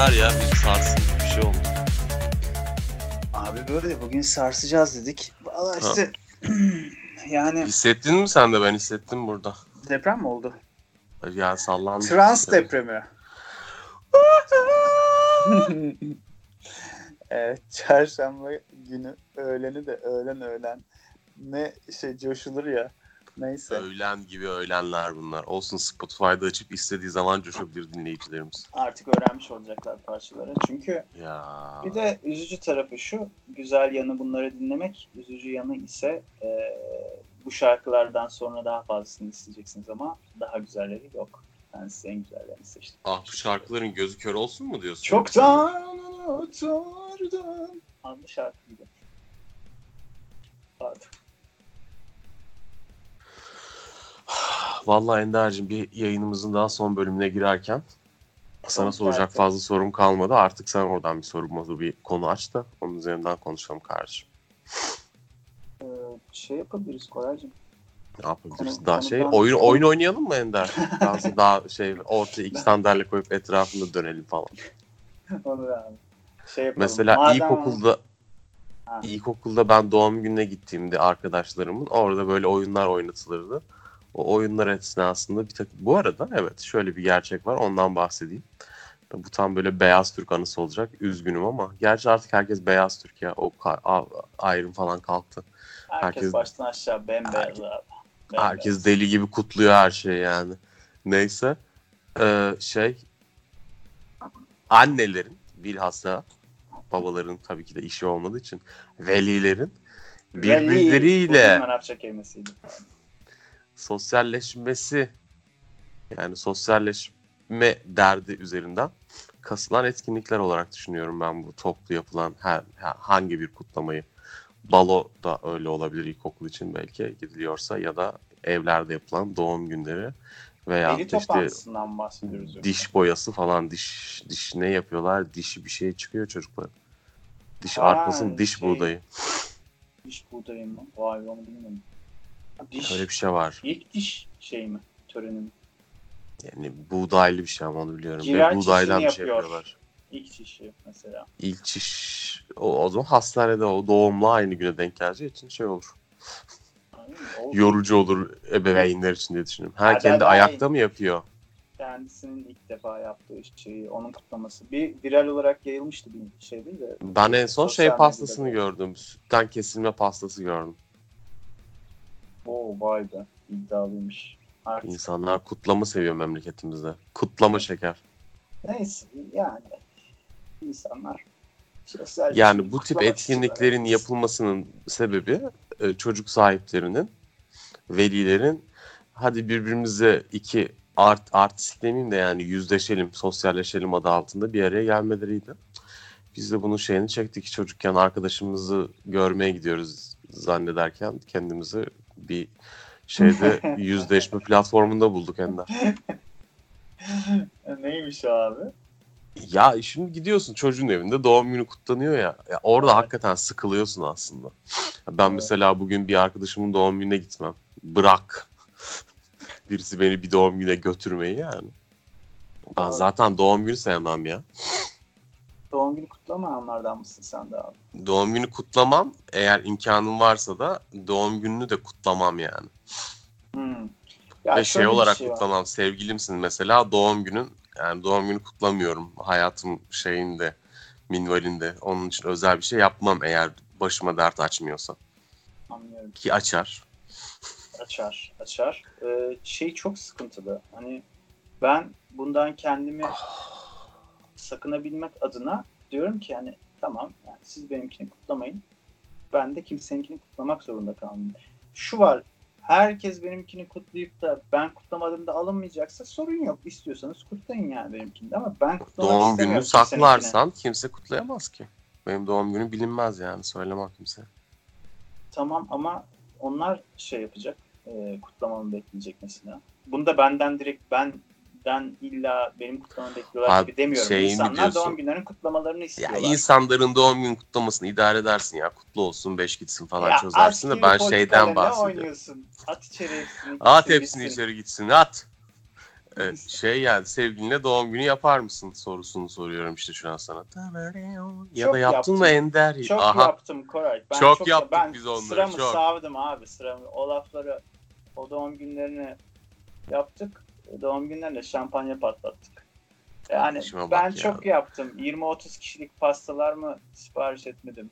Ender ya bir sarsın bir şey oldu. Abi böyle bugün sarsacağız dedik. Valla işte *clears throat* yani Hissettin mi sen de ben hissettim burada. deprem mi oldu? Ya sallandı. Trans depremi. *laughs* evet, çarşamba günü öğleni de öğlen öğlen ne şey coşulur ya. Neyse. Öğlen gibi öğlenler bunlar. Olsun Spotify'da açıp istediği zaman coşabilir dinleyicilerimiz. Artık öğrenmiş olacaklar parçaları. Çünkü Ya. bir de üzücü tarafı şu. Güzel yanı bunları dinlemek. Üzücü yanı ise e, bu şarkılardan sonra daha fazlasını isteyeceksiniz ama daha güzelleri yok. Ben size en güzellerini seçtim. Ah bu şarkıların gözü kör olsun mu diyorsun? Çoktan unuturdum. Adlı şarkıydı. Pardon. Vallahi Ender'cim bir yayınımızın daha son bölümüne girerken sana soracak fazla sorum kalmadı. Artık sen oradan bir sorumlu bir konu aç da onun üzerinden konuşalım kardeşim. Ee, şey yapabiliriz Koraycığım. Ne yapabiliriz? Konu- daha şey konudan- oyun oyun oynayalım mı Ender? *laughs* Daha, daha şey ortaya iki sandalye koyup etrafında dönelim falan. *laughs* Da abi. Şey yapalım. Mesela Madem- ilkokulda Ha. ilkokulda ben doğum gününe gittiğimde arkadaşlarımın orada böyle oyunlar oynatılırdı. O oyunlar esnasında bir takım... Bu arada evet şöyle bir gerçek var ondan bahsedeyim. Bu tam böyle beyaz Türk anısı olacak. Üzgünüm ama. Gerçi artık herkes beyaz Türk ya. O ayrım falan kalktı. Herkes, herkes- baştan aşağı bembeyaz Herkes- abi. Bembeyaz. Herkes deli gibi kutluyor her şeyi yani. Neyse. Ee, şey annelerin bilhassa babaların tabii ki de işi olmadığı için velilerin birbirleriyle kelimesiydi. Sosyalleşmesi yani sosyalleşme derdi üzerinden kasılan etkinlikler olarak düşünüyorum ben bu toplu yapılan her, hangi bir kutlamayı. Balo da öyle olabilir ilkokul için belki gidiliyorsa ya da evlerde yapılan doğum günleri veya Veli işte diş boyası falan diş diş ne yapıyorlar dişi bir şey çıkıyor çocuklar. Diş Ha, artmasın diş şey- buğdayı. Diş buğdayı mı? Vay onu bilmiyorum. Diş, Öyle bir şey var. ilk diş şey mi? Töreni mi? Yani buğdaylı bir şey ama onu biliyorum. Ve buğdaydan bir şey yapıyor. yapıyorlar. İlk dişi mesela. İlk çiş o, o zaman hastanede o doğumla aynı güne denk geleceği için şey olur. Anladın mı? O Yorucu olur ebeveynler için diye düşünüyorum. Her Ha, kendi ben- ayakta mı yapıyor? kendisinin ilk defa yaptığı şeyi, onun kutlaması. Bir viral olarak yayılmıştı bir şey değil de. Ben en son Sosyal şey pastasını gördüm. Sütten kesilme pastası gördüm. Oo vay be iddialıymış. Artık İnsanlar kutlama seviyor memleketimizde. Kutlama şeker. neyse yani insanlar sosyal Yani bu tip etkinliklerin istiyorlar. yapılmasının sebebi e, çocuk sahiplerinin, velilerin hadi birbirimize iki art artistik demeyeyim de yani yüzleşelim, sosyalleşelim adı altında bir araya gelmeleriydi. Biz de bunun şeyini çektik. Çocukken arkadaşımızı görmeye gidiyoruz zannederken kendimizi bir şeyde *laughs* yüzleşme platformunda bulduk Ender. *laughs* Neymiş abi? Ya şimdi gidiyorsun çocuğun evinde doğum günü kutlanıyor ya. ya orada hakikaten sıkılıyorsun aslında. Ben Evet. mesela bugün bir arkadaşımın doğum gününe gitmem. Bırak. *laughs* Birisi beni bir doğum güne götürmeyi yani. Ben Evet. zaten doğum günü sevmem ya. Doğum günü kutlamayanlardan mısın sen de abi? Doğum günü kutlamam. Eğer imkanım varsa da doğum gününü de kutlamam yani. Hmm. Ya Ve şey olarak şey var. kutlamam. Sevgilimsin mesela doğum günün. Yani doğum günü kutlamıyorum. Hayatım şeyinde, minvalinde. Onun için özel bir şey yapmam eğer başıma dert açmıyorsa. Anlıyorum. Ki açar. Açar, açar. Ee, şey çok sıkıntılı. Hani ben bundan kendimi sakınabilmek adına diyorum ki hani tamam yani siz benimkini kutlamayın. Ben de kimseninkini kutlamak zorunda kalmayayım. Şu var. Herkes benimkini kutlayıp da ben kutlamadığımda alınmayacaksa sorun yok. İstiyorsanız kutlayın yani benimkini de ama ben kutlamak Doğum gününü saklarsan kimse kutlayamaz ki. Benim doğum günüm bilinmez yani. Söylemem kimse. Tamam ama onlar şey yapacak. E, kutlamamı bekleyecek mesela. Bunu da benden direkt benden illa benim kutlamamı bekliyorlar Ha, gibi demiyorum. şeyi mi İnsanlar doğum günlerinin kutlamalarını Ya istiyorlar. insanların doğum günü kutlamasını idare edersin ya. Kutlu olsun, beş gitsin falan Ya çözersin de ben şeyden bahsediyorum. oynuyorsun? At içeri hepsini. At hepsini içeri gitsin at. şey yani sevgiline doğum günü yapar mısın sorusunu soruyorum işte şu an sana. Ya Çok da yaptın mı yaptım. Ender? Çok Aha. yaptım Koray. Ben Çok yaptık ben biz onları, Sıramı çok. savdım abi sıramı. O lafları o doğum günlerini yaptık. O doğum günlerinde şampanya patlattık. Yani İşime bak ben ya. çok yaptım. 20-30 kişilik pastalar mı sipariş etmedim.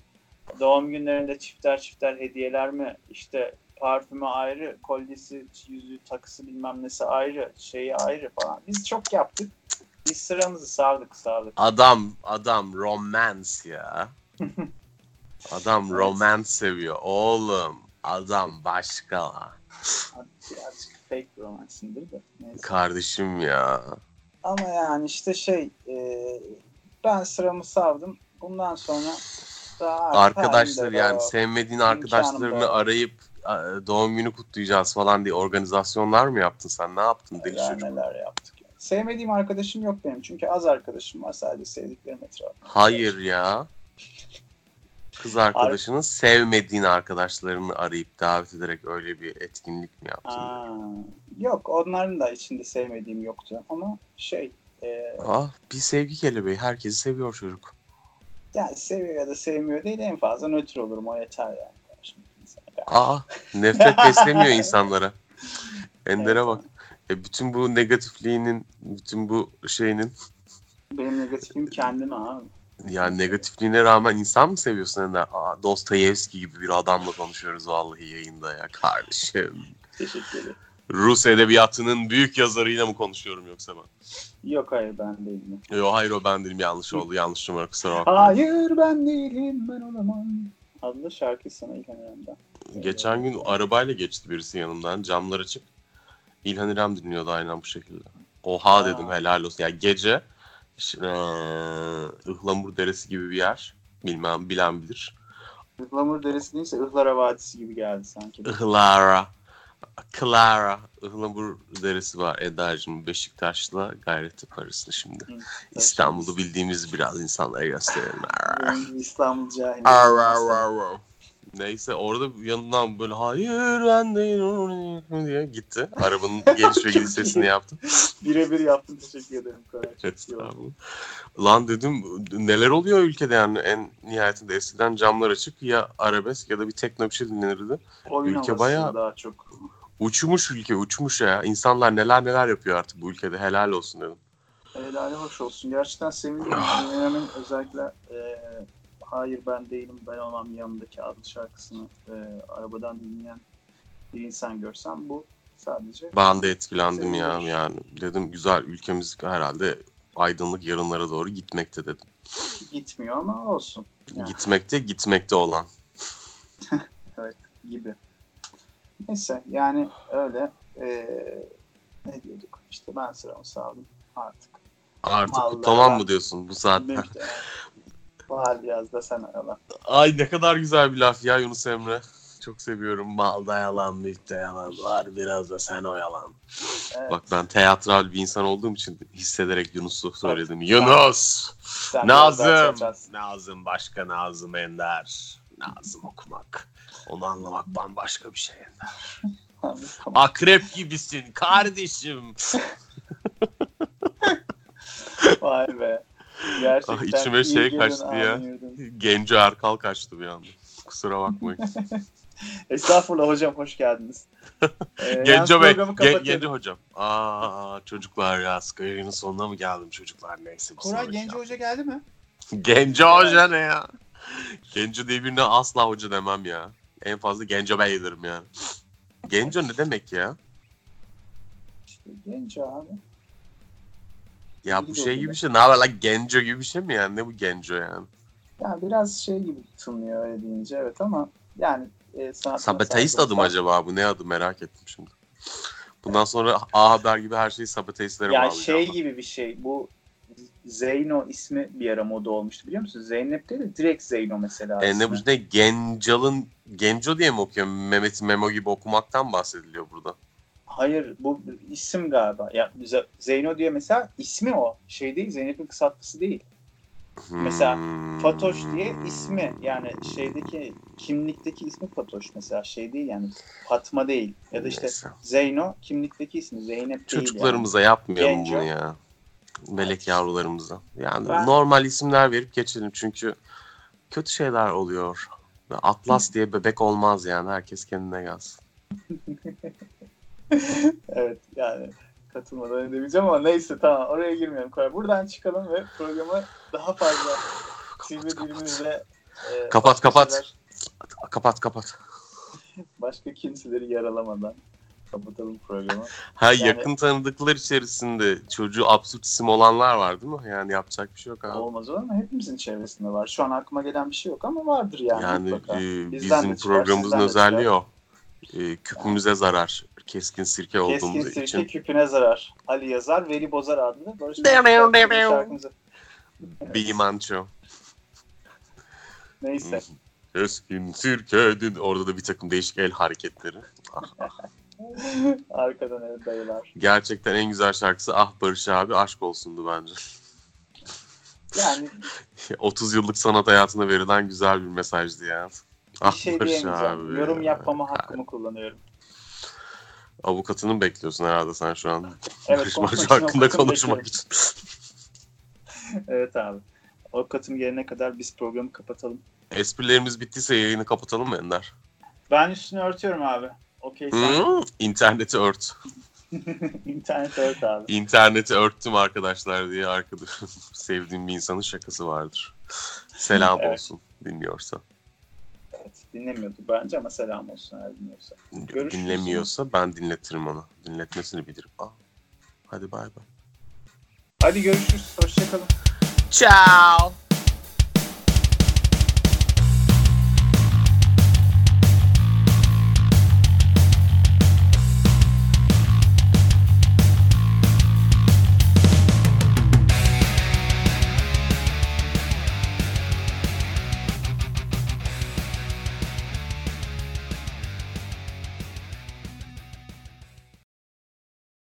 Doğum günlerinde çifter çifter hediyeler mi? İşte parfümü ayrı, kolyesi, yüzüğü, takısı bilmem nesi ayrı, şeyi ayrı falan. Biz çok yaptık. Biz sıramızı savdık savdık. Adam adam romance ya. *laughs* Adam romance seviyor oğlum. Adam başka. Birazcık fake romansındır da. Neyse. Kardeşim ya. Ama yani işte şey e, ben sıramı savdım. Bundan sonra daha Arkadaşlar yani sevmediğin arkadaşlarını da- arayıp doğum günü kutlayacağız falan diye organizasyonlar mı yaptın sen? Ne yaptın deli neler çocuk? neler yaptık. yani. Sevmediğim arkadaşım yok benim. Çünkü az arkadaşım var sadece sevdiklerim etrafında. Hayır ya. Kız arkadaşının sevmediğin arkadaşlarını arayıp davet ederek öyle bir etkinlik mi yaptın? Aa, yok onların da içinde sevmediğim yoktu ama şey e, Ah bir sevgi kelebeği. Herkesi seviyor çocuk. yani seviyor ya da sevmiyor değil en fazla nötr olurum o yeter yani. Aa nefret beslemiyor insanlara. Ender'e Evet. bak. E, bütün bu negatifliğinin, bütün bu şeyinin Benim negatifim kendime abi. Yani negatifliğine rağmen insan mı seviyorsun Ender? Aa, Dostoyevski gibi bir adamla konuşuyoruz vallahi yayında ya kardeşim. Teşekkür ederim. Rus edebiyatının büyük yazarıyla mı konuşuyorum yoksa ben? Yok hayır ben değilim. Yo hayır o ben değilim yanlış oldu yanlış numara kusura bakma. Hayır ben değilim ben olamam. Adlı şarkı sana İlhan İrem'den. Geçen gün arabayla geçti birisi yanımdan camlar açık. İlhan İrem dinliyordu aynen bu şekilde. Oha Aa. dedim helal olsun. Ya gece eee, Ihlamur Deresi gibi bir yer. Bilmem bilen bilir. Ihlamur Deresi değilse Ihlara Vadisi gibi geldi sanki. Ihlara. Clara. Ihlamur Deresi var Eda'cığım. Beşiktaş'la Gayrettepe arasında şimdi. İstanbul'u bildiğimiz biraz insanlara gösterelim. İstanbul cahili. Neyse orada yanından böyle hayır ben değilim diye gitti. Arabanın geliş ve gidiş sesini yaptı. *laughs* Birebir yaptım teşekkür ederim. Estağfurullah. Lan dedim neler oluyor ülkede yani en nihayetinde eskiden camlar açık ya arabesk ya da bir tekno bir şey dinlenirdi. Oyun Ülke bayağı- daha çok. Uçmuş ülke uçmuş ya. İnsanlar neler neler yapıyor artık bu ülkede helal olsun dedim. Helali hoş olsun. Gerçekten sevindim. İlhan'ın özellikle e, Hayır ben değilim ben olmam yanındaki adlı şarkısını e, arabadan dinleyen bir insan görsem bu sadece Ben de etkilendim ya Sevindim. yani. Dedim güzel ülkemiz herhalde aydınlık yarınlara doğru gitmekte dedim. gitmiyor ama olsun Ya. Gitmekte gitmekte olan. *laughs* gibi. Neyse yani öyle e, ne diyorduk işte ben sıramı savdım artık. Artık Vallahi ben- mı diyorsun bu saatte? *laughs* Bahar biraz da sen arala. Ay ne kadar güzel bir laf ya Yunus Emre. Çok seviyorum. Malda yalan, mülkte yalan var. Biraz da sen oyalan. Evet, Bak ben teatral bir insan olduğum için hissederek Yunus'u söyledim. Yunus! sen biraz daha Nazım! Nazım başka Nazım Ender. Nazım okumak. Onu anlamak bambaşka bir şey Ender. Tamam. Akrep gibisin kardeşim. *laughs* Vay be. Gerçekten Ah, içime şey kaçtı ya. Genco Erkal kaçtı bir anda. Kusura bakmayın. *laughs* Estağfurullah hocam hoş geldiniz. *laughs* Ee, Genco Bey, Gen-. Genco hocam. Aa çocuklar ya Skyrim'in sonuna mı geldim çocuklar neyse. Koray Genco. Hoca geldi mi? Genco Hoca ne ya? Genco diye birine asla hoca demem ya. En fazla Genco Bey derim yani. Genco ne demek ya? İşte Genco abi. Ya bu şey gibi bir şey. Ne haber lan Genco gibi bir şey mi yani? Ne bu Genco yani? Ya biraz şey gibi tınlıyor öyle deyince evet ama yani e, sanatına Sabateist adı mı var. acaba bu? Ne adı merak ettim şimdi. Bundan sonra A Haber gibi her şeyi sabateistlere Ya bağlayacağım. şey ben. gibi bir şey bu Zeyno ismi bir ara moda olmuştu biliyor musun? Zeynep değil de direkt Zeyno mesela. E, ne bu ne Gencal'ın Genco diye mi okuyor? Mehmet Memo gibi okumaktan bahsediliyor burada. Hayır bu isim galiba. Ya Zeyno diye mesela ismi o. Şey değil Zeynep'in kısaltması değil. Mesela Hmm. Fatoş diye ismi yani şeydeki kimlikteki ismi Fatoş mesela şey değil yani Fatma değil ya da işte Neyse. Zeyno kimlikteki ismi Zeynep değil Çocuklarımıza yapmayalım Genco. bunu ya. Melek yavrularımıza. Yani Ben- normal isimler verip geçelim çünkü kötü şeyler oluyor. Atlas diye bebek olmaz yani. Herkes kendine gelsin. *laughs* yani. *laughs* Evet yani katılmadan edemeyeceğim ama neyse tamam oraya girmeyelim. Koray. Buradan çıkalım ve programı daha fazla *sighs* sivri dilimizle e, Kapat, kapat. şeyler- Kapat kapat. *laughs* başka kimseleri yaralamadan kapatalım programı. Ha Yani- yakın tanıdıklar içerisinde çocuğu absürt isim olanlar var değil mi? Yani yapacak bir şey yok abi. Olmaz olur mu? Hepimizin çevresinde var. Şu an aklıma gelen bir şey yok ama vardır yani. Yani e, bizim çıkar, programımızın özelliği çıkar. o. E, küpümüze zarar. Keskin sirke Keskin olduğumuz sirke için. küpüne zarar. Ali Yazar, Veli Bozar adlı Barış şarkımızı. Bir manço. *laughs* Neyse. Keskin sirke. dün- Orada da bir takım değişik el hareketleri. *laughs* Arkadan evet dayılar. Gerçekten en güzel şarkısı Ah Barış abi aşk olsundu bence. Yani *laughs* 30 yıllık sanat hayatına verilen güzel bir mesajdı ya. bir Ah şey Barış abi. Yorum yapmama hakkımı kullanıyorum. Avukatını mı bekliyorsun herhalde sen şu an? *laughs* Evet, için hakkında konuşmak için. Evet abi. Avukatım gelene kadar biz programı kapatalım. Esprilerimiz bittiyse yayını kapatalım mı Ender? Ben üstünü örtüyorum abi. Okey sen. Hmm, İnterneti ört. *laughs* İnternet ört abi. İnterneti örttüm arkadaşlar diye arkadaşım *laughs* sevdiğim bir insanın şakası vardır. Selam Evet. olsun dinliyorsa. Evet, dinlemiyordu bence ama selam olsun eğer dinliyorsa. Görüşürüz. Dinlemiyorsa ben dinletirim ona. Dinletmesini bilirim. Aa, hadi bay bay. Hadi görüşürüz. Hoşçakalın. Ciao.